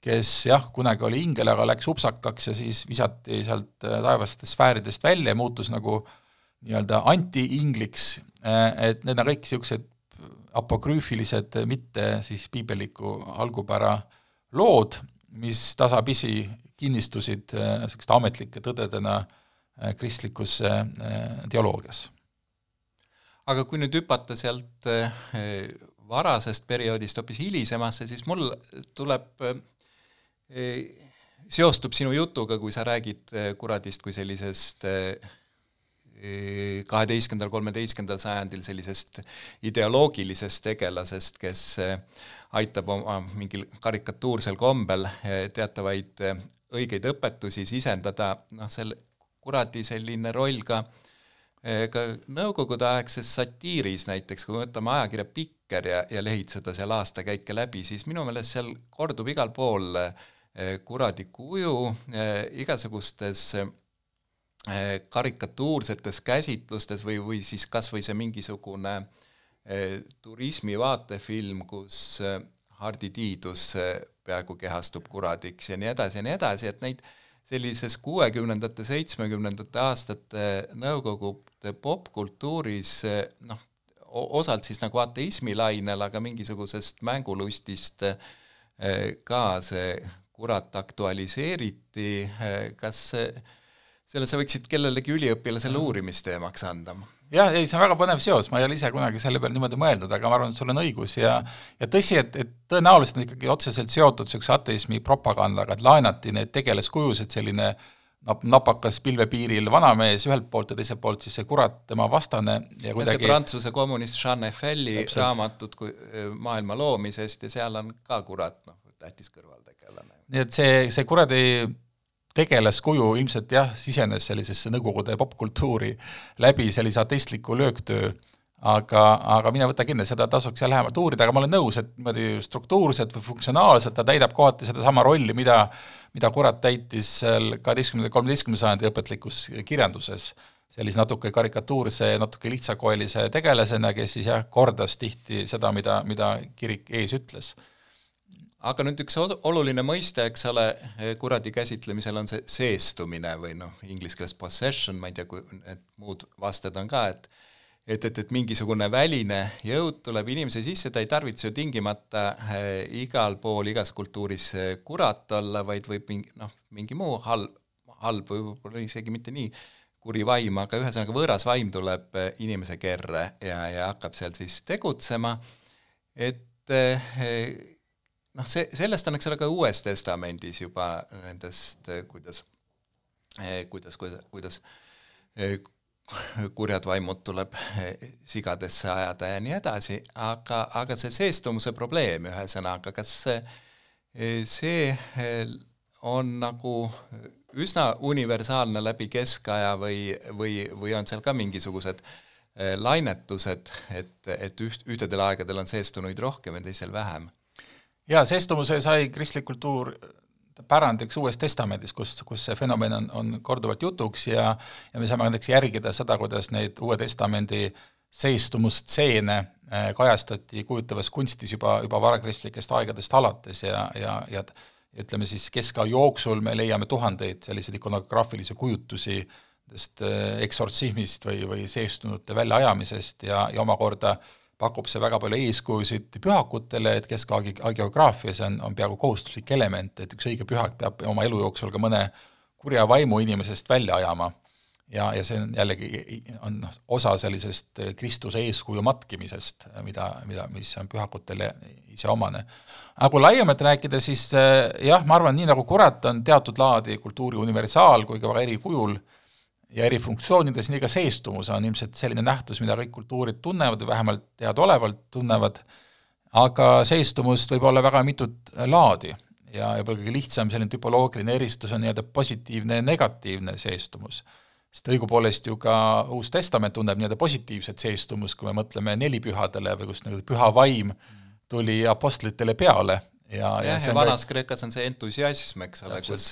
kes jah, kunagi oli ingel, aga läks upsakaks ja siis visati sealt äh, taevastest sfääridest välja ja muutus nagu nii-öelda anti-ingliks Äh, et need on kõik niisugused apokrüüfilised, mitte siis piibelliku algupära lood, mis tasapisi kinnistusid äh, niisuguste ametlike tõdedena äh, kristlikus teoloogias. aga kui nüüd hüpata sealt varasest perioodist hoopis hilisemasse, siis mul tuleb, seostub sinu jutuga, kui sa räägid kuradist kui sellisest kaheteistkümnendal, kolmeteistkümnendal sajandil sellisest ideoloogilisest tegelasest, kes eh, aitab oma mingil karikatuursel kombel eh, teatavaid eh, õigeid õpetusi sisendada, noh, selle kuradi selline roll ka ka nõukogudeaegses satiiris näiteks, kui me võtame ajakirja Pikker ja, ja lehitseda seal aastakäike läbi, siis minu meelest seal kordub igal pool kuradi kuju, igasugustes karikatuursetes käsitlustes või, või siis kas või see mingisugune eh, turismi vaatefilm, kus eh, Hardi Tiidus peaaegu kehastub kuradiks ja nii edasi ja nii edasi, et neid sellises kuuekümnendate, seitsmekümnendate aastate Nõukogude popkultuuris noh, osalt siis nagu ateismi lainel, aga mingisugusest mängulustist ka see kurat aktualiseeriti, kas see selle sa võiksid kellelegi üliõpilasele uurimisteemaks anda jah, ei, see on väga põnev seos, ma ei ole ise kunagi selle peale niimoodi mõelnud, aga ma arvan, et sul on õigus ja ja tõsi, et, et tõenäoliselt on ikkagi otseselt seotud niisuguse ateismi propagandaga, et laenati neid tegelaskujusid, selline nap-, napakas pilvepiiril vanamees ühelt poolt ja teiselt poolt siis see kurat, tema vastane ja kuidagi ja see Prantsuse kommunist Jean Effeli raamatud kui maailma loomisest ja seal on ka kurat, noh, tähtis kõrvaltegelane. nii et see, see kuradi tegelaskuju ilmselt jah, sisenes sellisesse Nõukogude popkultuuri läbi sellise ateistliku lööktöö, aga, aga mine võta kinni, seda tasuks jah lähemalt uurida, aga ma olen nõus, et niimoodi struktuurselt või funktsionaalselt ta täidab kohati sedasama rolli, mida mida kurat täitis seal kaheteistkümnenda, kolmeteistkümnenda sajandi õpetlikus kirjanduses, sellise natuke karikatuurse, natuke lihtsakoelise tegelasena, kes siis jah, kordas tihti seda, mida, mida kirik ees ütles aga nüüd üks oluline mõiste, eks ole, kuradi käsitlemisel on see seestumine või noh, inglise keeles possession, ma ei tea, kui need muud vasted on ka, et et, et, et mingisugune väline jõud tuleb inimese sisse, ta ei tarvitse ju tingimata äh, igal pool, igas kultuuris äh, kurat olla, vaid võib mingi noh, mingi muu halb, halb või võib-olla isegi mitte nii kuri vaim, aga ühesõnaga võõras vaim tuleb inimese kerre ja, ja hakkab seal siis tegutsema, et noh, see, sellest on, eks ole, ka Uues Testamendis juba nendest, eh, kuidas, eh, kuidas, kuidas, kuidas eh, kurjad vaimud tuleb sigadesse ajada ja nii edasi, aga, aga see seestumuse probleem, ühesõnaga, kas see on nagu üsna universaalne läbi keskaja või, või, või on seal ka mingisugused lainetused, et, et üht, ühtedel aegadel on seestunuid rohkem ja teisel vähem jaa, seestumuse sai kristlik kultuur pärandiks Uues Testamendis, kus, kus see fenomen on, on korduvalt jutuks ja ja me saame näiteks järgida seda, kuidas neid Uue Testamendi seestumusstseene äh, kajastati kujutavas kunstis juba, juba varakristlikest aegadest alates ja, ja, ja ütleme siis keskaja jooksul me leiame tuhandeid selliseid ikonograafilisi kujutusi nendest äh, eksortsismist või, või seestunute väljaajamisest ja, ja omakorda pakub see väga palju eeskujusid pühakutele, et keskhagiograafias on, on peaaegu kohustuslik element, et üks õige pühak peab oma elu jooksul ka mõne kurja vaimu inimesest välja ajama. ja, ja see on jällegi, on noh, osa sellisest Kristuse eeskuju matkimisest, mida, mida, mis on pühakutele iseomane. aga kui laiemalt rääkida, siis jah, ma arvan, nii nagu kurat on teatud laadi kultuuri universaal kui ka väga eri kujul, ja eri funktsioonides, nii ka seestumus on ilmselt selline nähtus, mida kõik kultuurid tunnevad või vähemalt teadaolevalt tunnevad, aga seestumust võib olla väga mitut laadi ja võib-olla kõige lihtsam selline tüpoloogiline eristus on nii-öelda positiivne ja negatiivne seestumus. sest õigupoolest ju ka Uus Testament tunneb nii-öelda positiivset seestumust, kui me mõtleme nelipühadele või kus nii-öelda püha vaim tuli apostlitele peale ja, ja, ja, ja vanas Kreekas on see entusiasm, eks ole, kus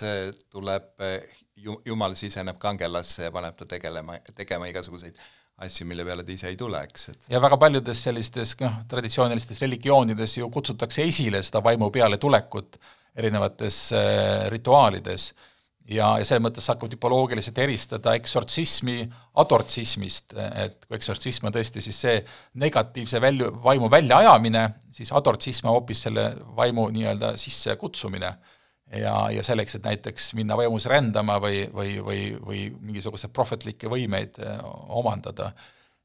tuleb ju-, jumal siseneb kangelasse ja paneb ta tegelema, tegema igasuguseid asju, mille peale ta ise ei tule, eks, et ja väga paljudes sellistes noh, traditsioonilistes religioonides ju kutsutakse esile seda vaimu pealetulekut erinevates äh, rituaalides. Ja, ja selles mõttes hakkab tüpoloogiliselt eristada eksortsismi adortsismist, et kui eksortsism on tõesti siis see negatiivse välju, vaimu väljaajamine, siis adortsism on hoopis selle vaimu nii-öelda sissekutsumine ja, ja selleks, et näiteks minna vaimus rändama või, või, või, või mingisuguseid prohvetlikke võimeid äh, omandada.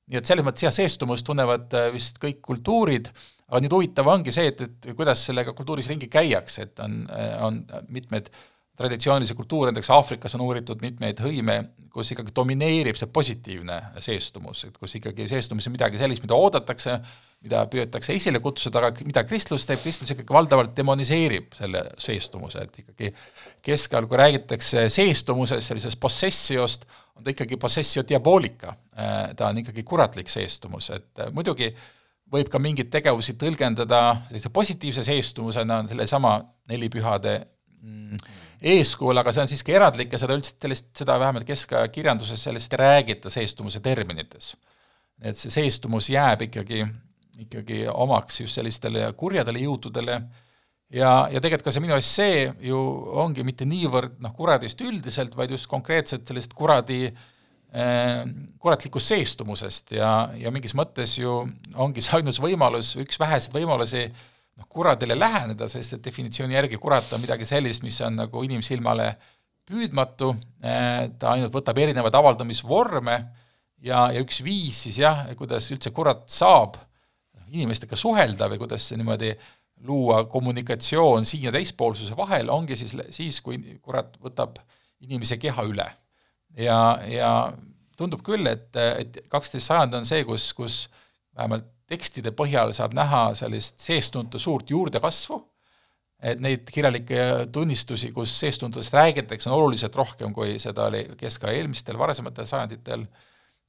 nii et selles mõttes jah, seestumust tunnevad äh, vist kõik kultuurid, aga nüüd huvitav ongi see, et, et kuidas sellega kultuuris ringi käiakse, et on, äh, on mitmed traditsioonilisi kultuure, näiteks Aafrikas on uuritud mitmeid hõime, kus ikkagi domineerib see positiivne seestumus, et kus ikkagi seestumis on midagi sellist, mida oodatakse, mida püüetakse esile kutsuda, aga mida kristlus teeb, kristlus ikkagi valdavalt demoniseerib selle seestumuse, et ikkagi keskajal, kui räägitakse seestumusest, sellisest possessiost, on ta ikkagi possessio diabolika, ta on ikkagi kuratlik seestumus, et muidugi võib ka mingeid tegevusi tõlgendada sellise positiivse seestumusena, sellesama nelipühade mm, eeskujul, aga see on siiski erandlik ja seda üldse, sellist, seda vähemalt keskaja kirjanduses sellest ei räägita seestumuse terminites. et see seestumus jääb ikkagi ikkagi omaks just sellistele kurjadele jõududele ja, ja tegelikult ka see minu essee ju ongi mitte niivõrd noh, kuradist üldiselt, vaid just konkreetselt sellest kuradi äh, kuratlikust seestumusest. Ja, ja mingis mõttes ju ongi see ainus võimalus, üks väheseid võimalusi noh, kuradile läheneda, sest et definitsiooni järgi kurat on midagi sellist, mis on nagu inimsilmale püüdmatu, ta ainult võtab erinevaid avaldamisvorme ja, ja üks viis siis jah, kuidas üldse kurat saab inimestega suhelda või kuidas niimoodi luua kommunikatsioon siin- ja teispoolsuse vahel, ongi siis, siis kui kurat võtab inimese keha üle. ja, ja tundub küll, et, et kaksteist sajand on see, kus, kus vähemalt tekstide põhjal saab näha sellist seestunute suurt juurdekasvu, et neid kirjalikke tunnistusi, kus seestunutest räägitakse, on oluliselt rohkem, kui seda oli keskaja eelmistel varasematel sajanditel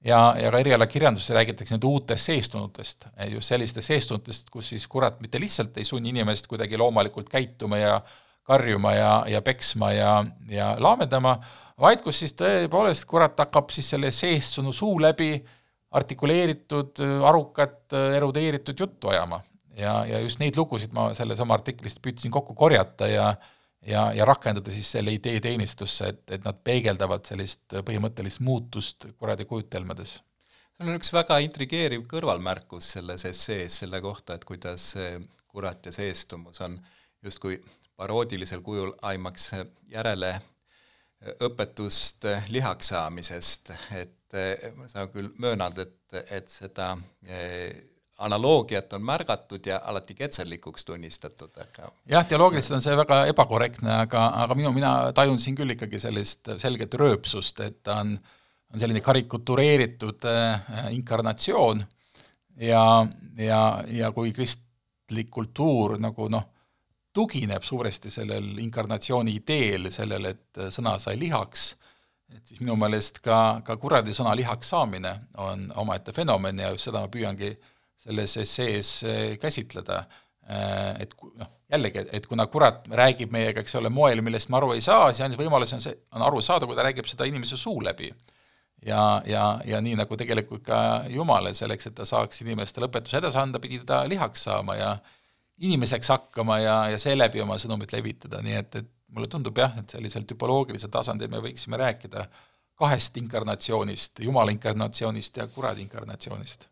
ja, ja ka erialakirjanduses räägitakse nüüd uutest seestunutest, just sellistest seestunutest, kus siis kurat mitte lihtsalt ei sunni inimest kuidagi loomalikult käituma ja karjuma ja, ja peksma ja, ja laamendama, vaid kus siis tõepoolest kurat hakkab siis selle seestunu suu läbi artikuleeritud, arukat, erudeeritud juttu ajama. ja, ja just neid lugusid ma selles oma artiklist püüdsin kokku korjata ja ja, ja rakendada siis selle idee teenistusse, et, et nad peegeldavad sellist põhimõttelist muutust kuradi kujutelmades. seal on üks väga intrigeeriv kõrvalmärkus selles essees selle kohta, et kuidas kurat ja seestumus on justkui paroodilisel kujul aimaks järele õpetust lihaks saamisest, et sa küll möönad, et, et seda analoogiat on märgatud ja alati ketserlikuks tunnistatud, aga jah, teoloogiliselt on see väga ebakorrektne, aga, aga minu, mina tajun siin küll ikkagi sellist selget rööpsust, et ta on, on selline karikatureeritud äh, inkarnatsioon. Ja, ja, ja kui kristlik kultuur nagu noh, tugineb suuresti sellel inkarnatsiooni ideel, sellele, et sõna sai lihaks, et siis minu meelest ka, ka kuradi sõna lihaks saamine on omaette fenomen ja just seda ma püüangi äh, selles essees eh, käsitleda, eh, et noh, jällegi, et kuna kurat räägib meiega, eks ole, moel, millest me aru ei saa, siis ainus võimalus on see, on aru saada, kui ta räägib seda inimese suu läbi. ja, ja, ja nii, nagu tegelikult ka Jumal, selleks, et ta saaks inimestele õpetuse edasi anda, pidi ta lihaks saama ja inimeseks hakkama ja, ja seeläbi oma sõnumit levitada, nii et, et mulle tundub jah, et sellisel tüpoloogilisel tasandil me võiksime rääkida kahest inkarnatsioonist, Jumala inkarnatsioonist ja kuradi inkarnatsioonist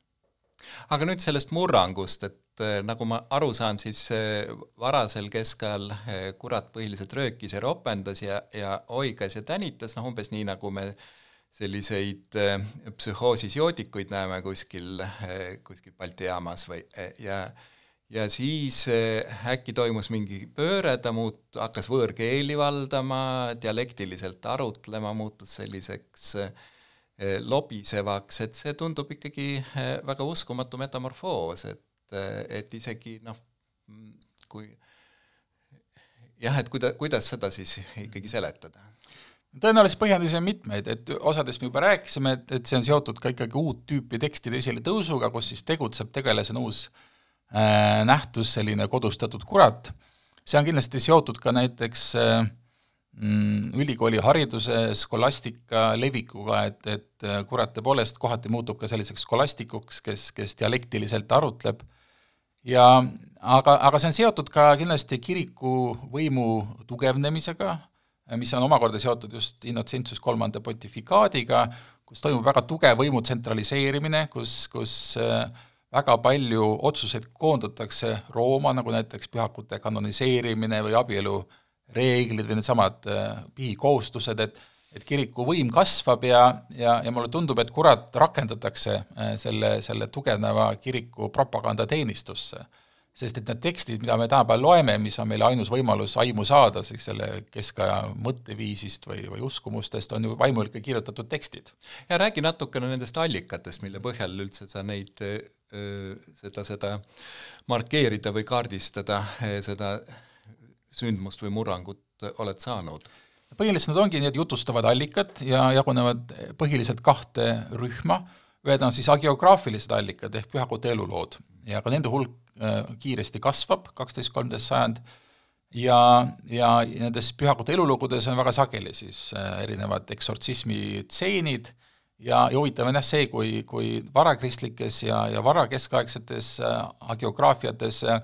aga nüüd sellest murrangust, et äh, nagu ma aru saan, siis äh, varasel keskajal kurat põhiliselt röökis ja ropendas ja, ja oigas ja tänitas, noh umbes nii, nagu me selliseid psühhoosis joodikuid näeme kuskil, kuskil Balti jaamas või, ja ja siis äkki toimus mingi pööre, ta muut-, hakkas võõrkeeli valdama, dialektiliselt arutlema, muutus selliseks äh, Eh, lobisevaks, et see tundub ikkagi eh, väga uskumatu metamorfoos, et, eh, et isegi noh, kui jah, et kuida-, kuidas seda siis ikkagi seletada? tõenäoliselt põhjendusi on mitmeid, et osadest me juba rääkisime, et, et see on seotud ka ikkagi uut tüüpi tekstide esiletõusuga, kus siis tegutseb tegelasena uus äh, nähtus, selline kodustatud kurat, see on kindlasti seotud ka näiteks äh, ülikooli hariduse skolastika levikuga, et, et äh, kurat tõepoolest kohati muutub ka selliseks skolastikuks, kes, kes dialektiliselt arutleb. Ja aga, aga see on seotud ka kindlasti kiriku võimu tugevnemisega, mis on omakorda seotud just Innocentius kolmanda pontifikaadiga, kus toimub väga tugev võimu tsentraliseerimine, kus, kus äh, väga palju otsuseid koondatakse Rooma, nagu näiteks pühakute kanoniseerimine või abielu reeglid või needsamad äh, pihikohustused, et et kiriku võim kasvab ja, ja, ja mulle tundub, et kurat rakendatakse äh, selle, selle tugevneva kiriku propagandateenistusse. sest et need tekstid, mida me tänapäeval loeme, mis on meile ainus võimalus aimu saada siis selle keskaja mõtteviisist või, või uskumustest, on ju vaimulikke kirjutatud tekstid. ja räägi natukene nendest allikatest, mille põhjal üldse sa neid, seda, seda markeerida või kaardistada, seda sündmust või murrangut oled saanud? põhiliselt nad ongi need jutustavad allikad ja jagunevad põhiliselt kahte rühma, ühed on siis agiograafilised allikad ehk pühakute elulood ja ka nende hulk äh, kiiresti kasvab, kaksteist, kolmteist sajand, ja, ja nendes pühakute elulugudes on väga sageli siis äh, erinevad eksortsismi tseenid ja, ja huvitav on jah see, kui, kui varakristlikes ja, ja varakeskaegsetes äh, agiograafiates äh,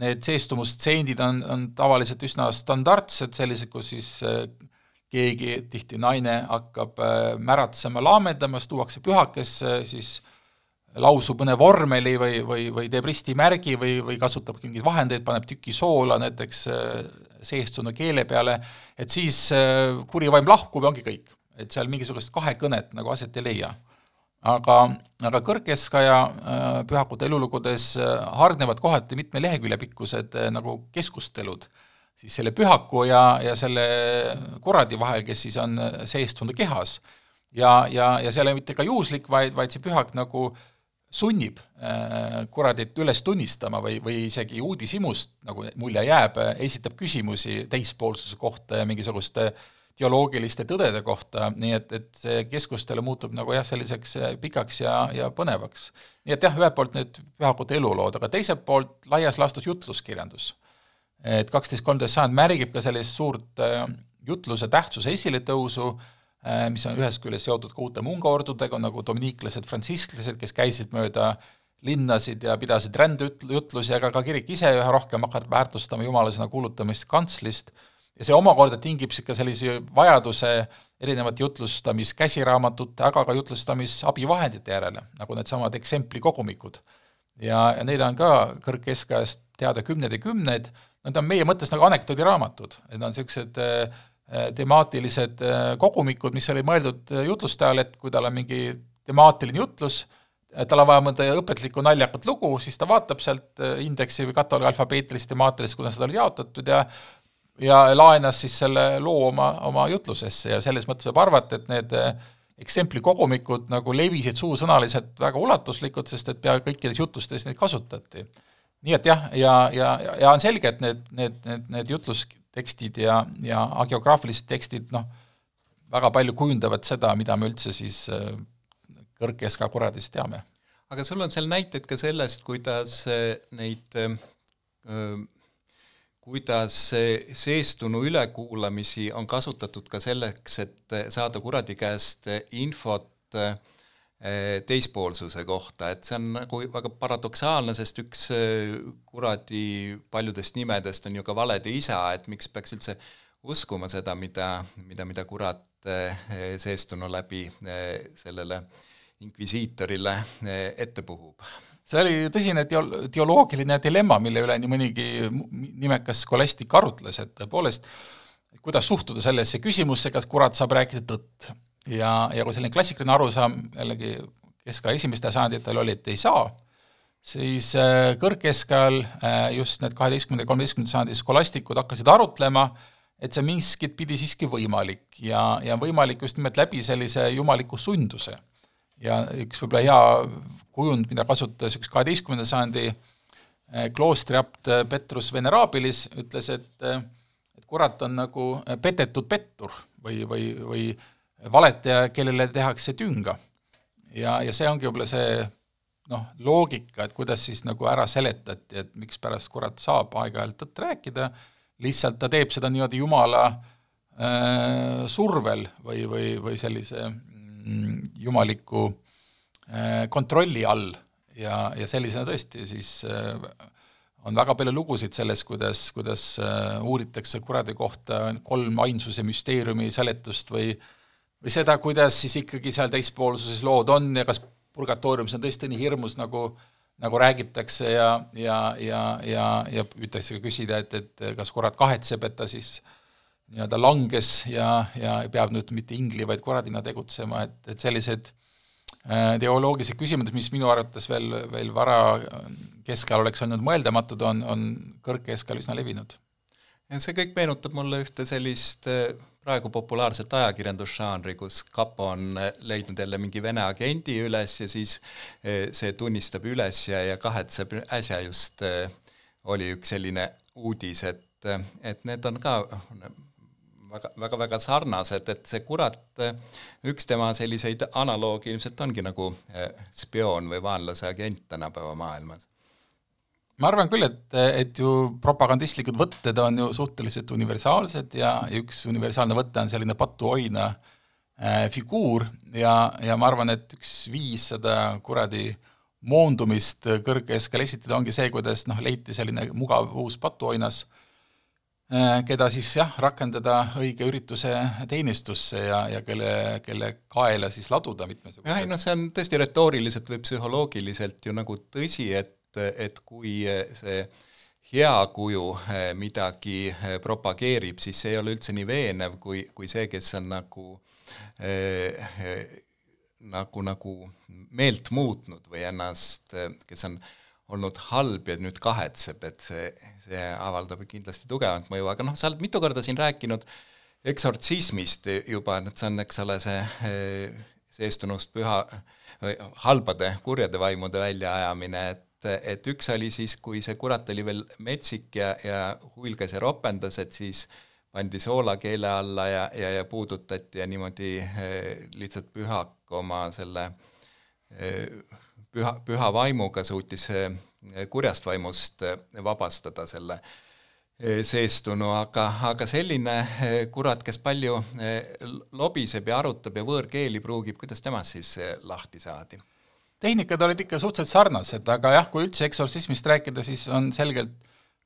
need seestumustseenid on, on tavaliselt üsna standardsed, sellised, kus siis äh, keegi, tihti naine, hakkab äh, märatsema, laamendamas, tuuakse pühakesse, siis lausub mõne vormeli või, või, või teeb ristimärgi või, või kasutab mingeid vahendeid, paneb tüki soola näiteks äh, seestunud keele peale, et siis kuri vaim lahkub ja ongi kõik. et seal mingisugust kahekõnet nagu aset ei leia aga, aga kõrgkeskaja äh, pühakute elulugudes äh, hargnevad kohati mitme lehekülje pikkused äh, nagu keskustelud siis selle pühaku ja, ja selle kuradi vahel, kes siis on seestunud kehas. ja, ja, ja see ei ole mitte ka juhuslik, vaid, vaid see pühak nagu sunnib kuradit üles tunnistama või, või isegi uudishimust, nagu mulje jääb, esitab küsimusi teispoolsuse kohta ja mingisuguste äh, teoloogiliste tõdede kohta, nii et, et see keskustelu muutub nagu jah, selliseks äh, pikaks ja, ja põnevaks. nii et jah, ühelt poolt need pühakute elulood, aga teiselt poolt laias laastus jutluskirjandus. et kaksteist, kolmteist sajand märgib ka sellist suurt äh, jutluse tähtsuse esiletõusu, äh, mis on ühest küljest seotud ka uute mungaordudega, nagu dominiiklased, frantsisklased, kes käisid mööda linnasid ja pidasid rändejutlusi, aga ka kirik ise üha rohkem hakkab väärtustama jumalasõna kuulutamist kantslist ja see omakorda tingib ka sellise vajaduse erinevate jutlustamiskäsiraamatute, aga ka jutlustamisabivahendite järele, nagu needsamad eksemplikogumikud. ja, ja neid on ka kõrgkeskajast teada kümneid ja kümneid, nad on meie mõttes nagu anekdoodiraamatud, nad on niisugused äh, temaatilised äh, kogumikud, mis oli mõeldud äh, jutlustajale, et kui tal on mingi temaatiline jutlus, tal on vaja mõnda õpetlikku naljakat lugu, siis ta vaatab sealt indeksi või katalogi alfabeetilist, temaatilist, kuidas nad oli jaotatud ja ja laenas siis selle loo oma, oma jutlusesse ja selles mõttes võib arvata, et need eh, eksemplikogumikud nagu levisid suusõnaliselt väga ulatuslikult, sest et pea kõikides jutlustes neid kasutati. nii et jah, ja, ja, ja, ja on selge, et need, need, need, need jutlustekstid ja, ja agiograafilised tekstid noh, väga palju kujundavad seda, mida me üldse siis eh, kõrgkeska kuradist teame. aga sul on seal näiteid ka sellest, kuidas eh, neid öö, kuidas seestunu ülekuulamisi on kasutatud ka selleks, et saada kuradi käest infot eh, teispoolsuse kohta, et see on nagu väga paradoksaalne, sest üks eh, kuradi paljudest nimedest on ju ka valede isa, et miks peaks üldse uskuma seda, mida, mida, mida kurat eh, seestunu läbi sellele inkvisiitorile ette puhub see oli tõsine teo-, teoloogiline dilemma, mille üle nii mõnigi nimekas skolastik arutles, et tõepoolest, kuidas suhtuda sellesse küsimusse, kas kurat saab rääkida tõtt. ja, ja kui selline klassikaline arusaam jällegi keskaja esimestel sajanditel oli, et ei saa, siis äh, kõrgkeskajal äh, just need kaheteistkümnenda ja kolmeteistkümnenda sajandi skolastikud hakkasid arutlema, et see miskit pidi siiski võimalik ja, ja võimalik just nimelt läbi sellise jumaliku sunduse ja üks võib-olla hea kujund, mida kasutas üks kaheteistkümnenda sajandi eh, kloostriapt eh, Petrus Venerabilis, ütles, et eh, et kurat on nagu petetud pettur või, või, või valetaja, kellele tehakse tünga. ja, ja see ongi võib-olla see noh, loogika, et kuidas siis nagu ära seletati, et mikspärast kurat saab aeg-ajalt tõtt rääkida, lihtsalt ta teeb seda niimoodi Jumala äh, survel või, või, või sellise jumaliku äh, kontrolli all. Ja, ja sellisena tõesti siis äh, on väga palju lugusid sellest, kuidas, kuidas äh, uuritakse kuradi kohta kolm ainsuse müsteeriumi seletust või või seda, kuidas siis ikkagi seal teispoolsuses lood on ja kas purgatooriumis on tõesti nii hirmus, nagu nagu räägitakse ja, ja, ja, ja, ja püütakse küsida, et, et kas kurat kahetseb, et ta siis äh, nii-öelda langes ja, ja peab nüüd mitte ingli, vaid kuradina tegutsema, et, et sellised äh, teoloogilised küsimused, mis minu arvates veel, veel vara keskajal oleks olnud mõeldamatud, on, on kõrgkeskajal üsna levinud. see kõik meenutab mulle ühte sellist äh, praegu populaarset ajakirjandusžanri, kus kapo on äh, leidnud jälle mingi Vene agendi üles ja siis äh, see tunnistab üles ja, ja kahetseb, äsja just oli üks selline uudis, et, et need on ka väga, väga-väga sarnased, et see kurat, üks tema selliseid analoogi ilmselt ongi nagu eh, spioon või vaenlase agent tänapäeva maailmas. ma arvan küll, et, et ju propagandistlikud võtted on ju suhteliselt universaalsed ja üks universaalne võte on selline patuoina äh, figuur ja, ja ma arvan, et üks viis seda kuradi moondumist kõrgkeskel esitada ongi see, kuidas noh, leiti selline mugav uus patuoinas Äh, keda siis jah, rakendada õige ürituse teenistusse ja, ja kelle, kelle kaela siis laduda mitmesugused. jah, ei noh, see on tõesti retooriliselt või psühholoogiliselt ju nagu tõsi, et, et kui see hea kuju äh, midagi äh, propageerib, siis see ei ole üldse nii veenev kui, kui see, kes on nagu eh, nagu, nagu meelt muutnud või ennast, kes on äh, olnud halb ja nüüd kahetseb, et see, see avaldab kindlasti tugevat mõju, aga noh, sa oled mitu korda siin rääkinud eksortsismist juba, et see on, eks ole, see seestunust püha, halbade, kurjade vaimude väljaajamine, et et üks oli siis, kui see kurat oli veel metsik ja, ja huilgas ja ropendas, et siis pandi soola keele alla ja, ja, ja puudutati ja niimoodi lihtsalt pühak oma selle püha, püha vaimuga suutis eh, kurjast vaimust eh, vabastada selle eh, seestunu, aga, aga selline kurat, kes palju lobiseb ja arutab ja võõrkeeli pruugib, kuidas temast siis lahti saadi? tehnikad olid ikka suhteliselt sarnased, aga jah, kui üldse eksortsismist rääkida, siis on selgelt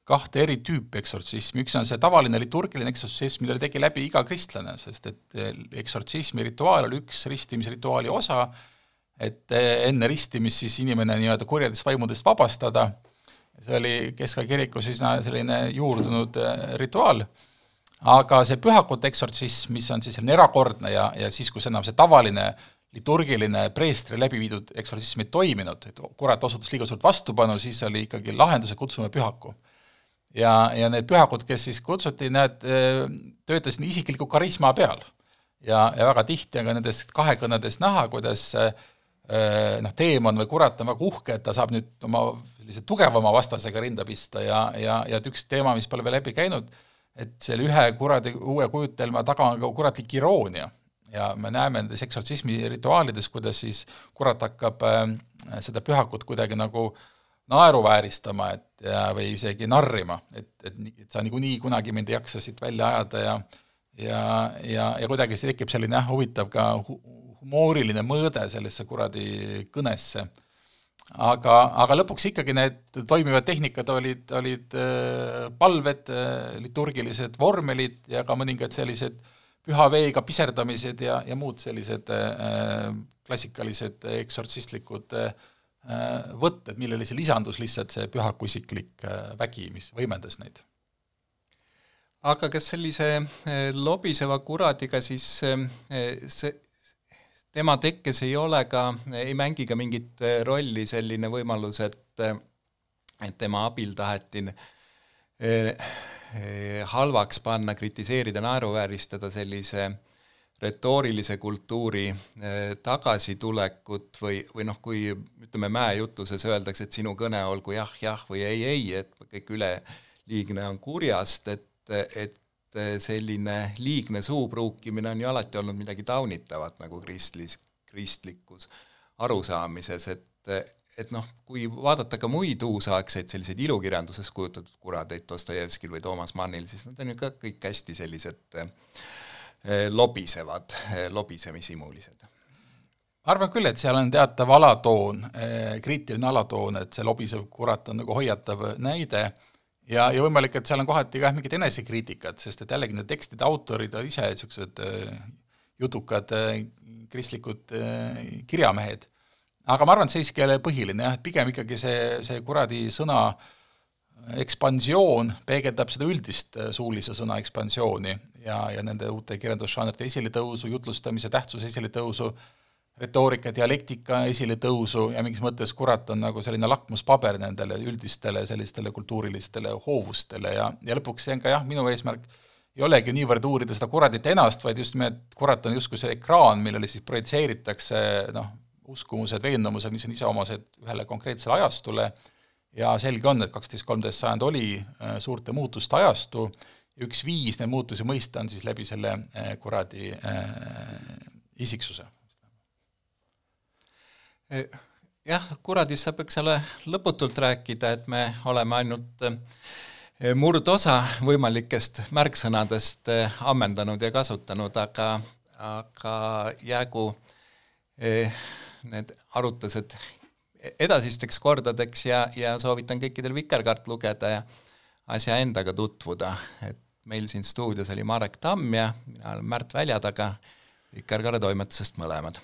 kahte eri tüüpi eksortsismi, üks on see tavaline liturgiline eksortsism, mille tegi läbi iga kristlane, sest et eksortsismi rituaal oli üks ristimisrituaali osa, et eh, enne ristimist siis inimene nii-öelda kurjadest vaimudest vabastada, see oli Keskaja kirikus üsna selline juurdunud eh, rituaal, aga see pühakute eksortsism, mis on siis selline erakordne ja, ja siis, kus enam see tavaline liturgiline preestri läbi viidud eksortsism ei toiminud, et kurat osutus liiga suurt vastupanu, siis oli ikkagi lahenduse kutsume pühaku. ja, ja need pühakud, kes siis kutsuti, need eh, töötasid isikliku karisma peal. ja, ja väga tihti on ka nendes kahekõnedes näha, kuidas Äh, noh, teemon või kurat on väga uhke, et ta saab nüüd oma sellise tugevama vastasega rinda pista ja, ja, ja et üks teema, mis pole veel läbi käinud, et selle ühe kuradi uue kujutelma taga on ka kuratlik iroonia. ja me näeme nendes eksortsismi rituaalides, kuidas siis kurat hakkab äh, seda pühakut kuidagi nagu naeruvääristama, et ja, või isegi narrima, et, et, et sa niikuinii kunagi mind ei jaksa siit välja ajada ja ja, ja, ja kuidagi see tekib selline jah, huvitav ka hu humooriline mõõde sellesse kuradi kõnesse. aga, aga lõpuks ikkagi need toimivad tehnikad olid, olid äh, palved, äh, liturgilised vormelid ja ka mõningad sellised püha veega piserdamised ja, ja muud sellised äh, klassikalised eksortsistlikud äh, võtted, millele siis lisandus lihtsalt see pühakusiklik äh, vägi, mis võimendas neid. aga kas sellise äh, lobiseva kuradiga siis äh, see, tema tekkes ei ole ka, ei mängi ka mingit rolli selline võimalus, et et tema abil taheti halvaks panna, kritiseerida, naeruvääristada sellise retoorilise kultuuri tagasitulekut või, või noh, kui ütleme, mäejutuses öeldakse, et sinu kõne olgu jah, jah või ei, ei, et kõik üleliigne on kurjast, et, et selline liigne suupruukimine on ju alati olnud midagi taunitavat nagu kristlis, kristlikus arusaamises, et et noh, kui vaadata ka muid uusaegseid selliseid ilukirjanduses kujutatud kuradeid Dostojevskil või Toomas Mannil, siis nad on ju ka kõik hästi sellised eh, lobisevad, eh, lobisemishimulised arvan küll, et seal on teatav alatoon, eh, kriitiline alatoon, et see lobisev kurat on nagu hoiatav näide ja, ja võimalik, et seal on kohati ka mingit enesekriitikat, sest et jällegi need tekstide autorid on ise niisugused jutukad kristlikud kirjamehed. Aga ma arvan, et see siiski ei ole põhiline jah, et pigem ikkagi see, see kuradi sõna ekspansioon peegeldab seda üldist äh, suulise sõna ekspansiooni ja, ja nende uute kirjandusžanrite esiletõusu, jutlustamise tähtsuse esiletõusu, retoorika, dialektika esiletõusu ja mingis mõttes kurat on nagu selline lakmuspaber nendele üldistele sellistele kultuurilistele hoovustele ja, ja lõpuks see on ka jah, minu eesmärk ei olegi niivõrd uurida seda kuradit ennast, vaid just nimelt kurat on justkui see ekraan, millele siis projitseeritakse noh, uskumused, veendumused, mis on iseomased ühele konkreetsele ajastule ja selge on, et kaksteist, kolmteist sajand oli äh, suurte muutuste ajastu ja üks viis neid muutusi mõista on siis läbi selle äh, kuradi äh, isiksuse. Jah, kuradist saab, eks ole, lõputult rääkida, et me oleme ainult murdosa võimalikest märksõnadest ammendanud ja kasutanud, aga, aga jäägu eh, need arutlused edasisteks kordadeks ja, ja soovitan kõikidel Vikerkaart lugeda ja asja endaga tutvuda, et meil siin stuudios oli Marek Tamm ja mina olen Märt Väljataga Vikerkaare toimetusest mõlemad.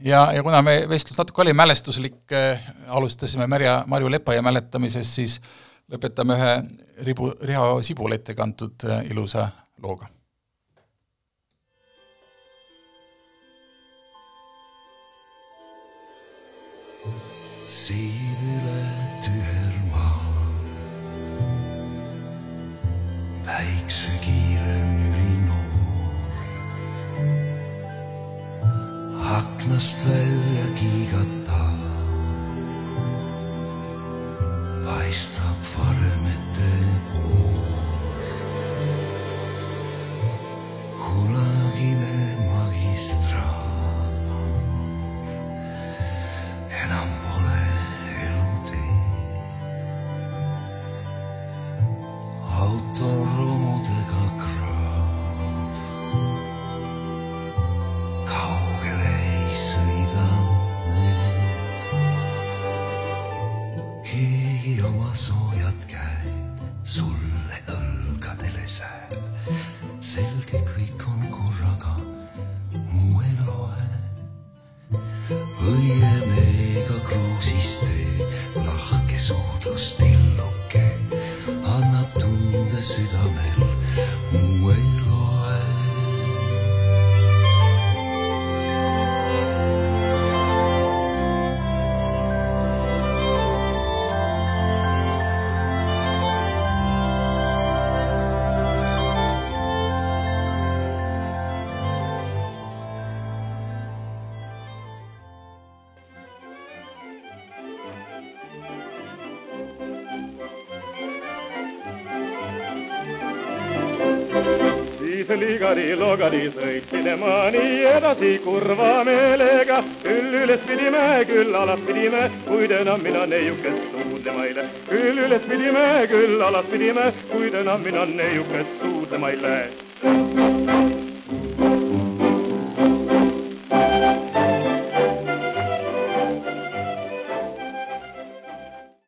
Ja, ja kuna me vestlus natuke oli mälestuslik äh,, alustasime Märja, Marju Lepaja mäletamisest, siis lõpetame ühe ribu, Riho Sibula ette kantud äh, ilusa looga siin üle tühel maal. Aknast välja kiigata. paistab sõitsin ema nii edasi kurva meelega. küll üles pidime, küll alas pidime, kuid enam mina neiukest suudlema ei lähe. küll üles pidime, küll alas pidime, kuid enam mina neiukest suudlema ei lähe.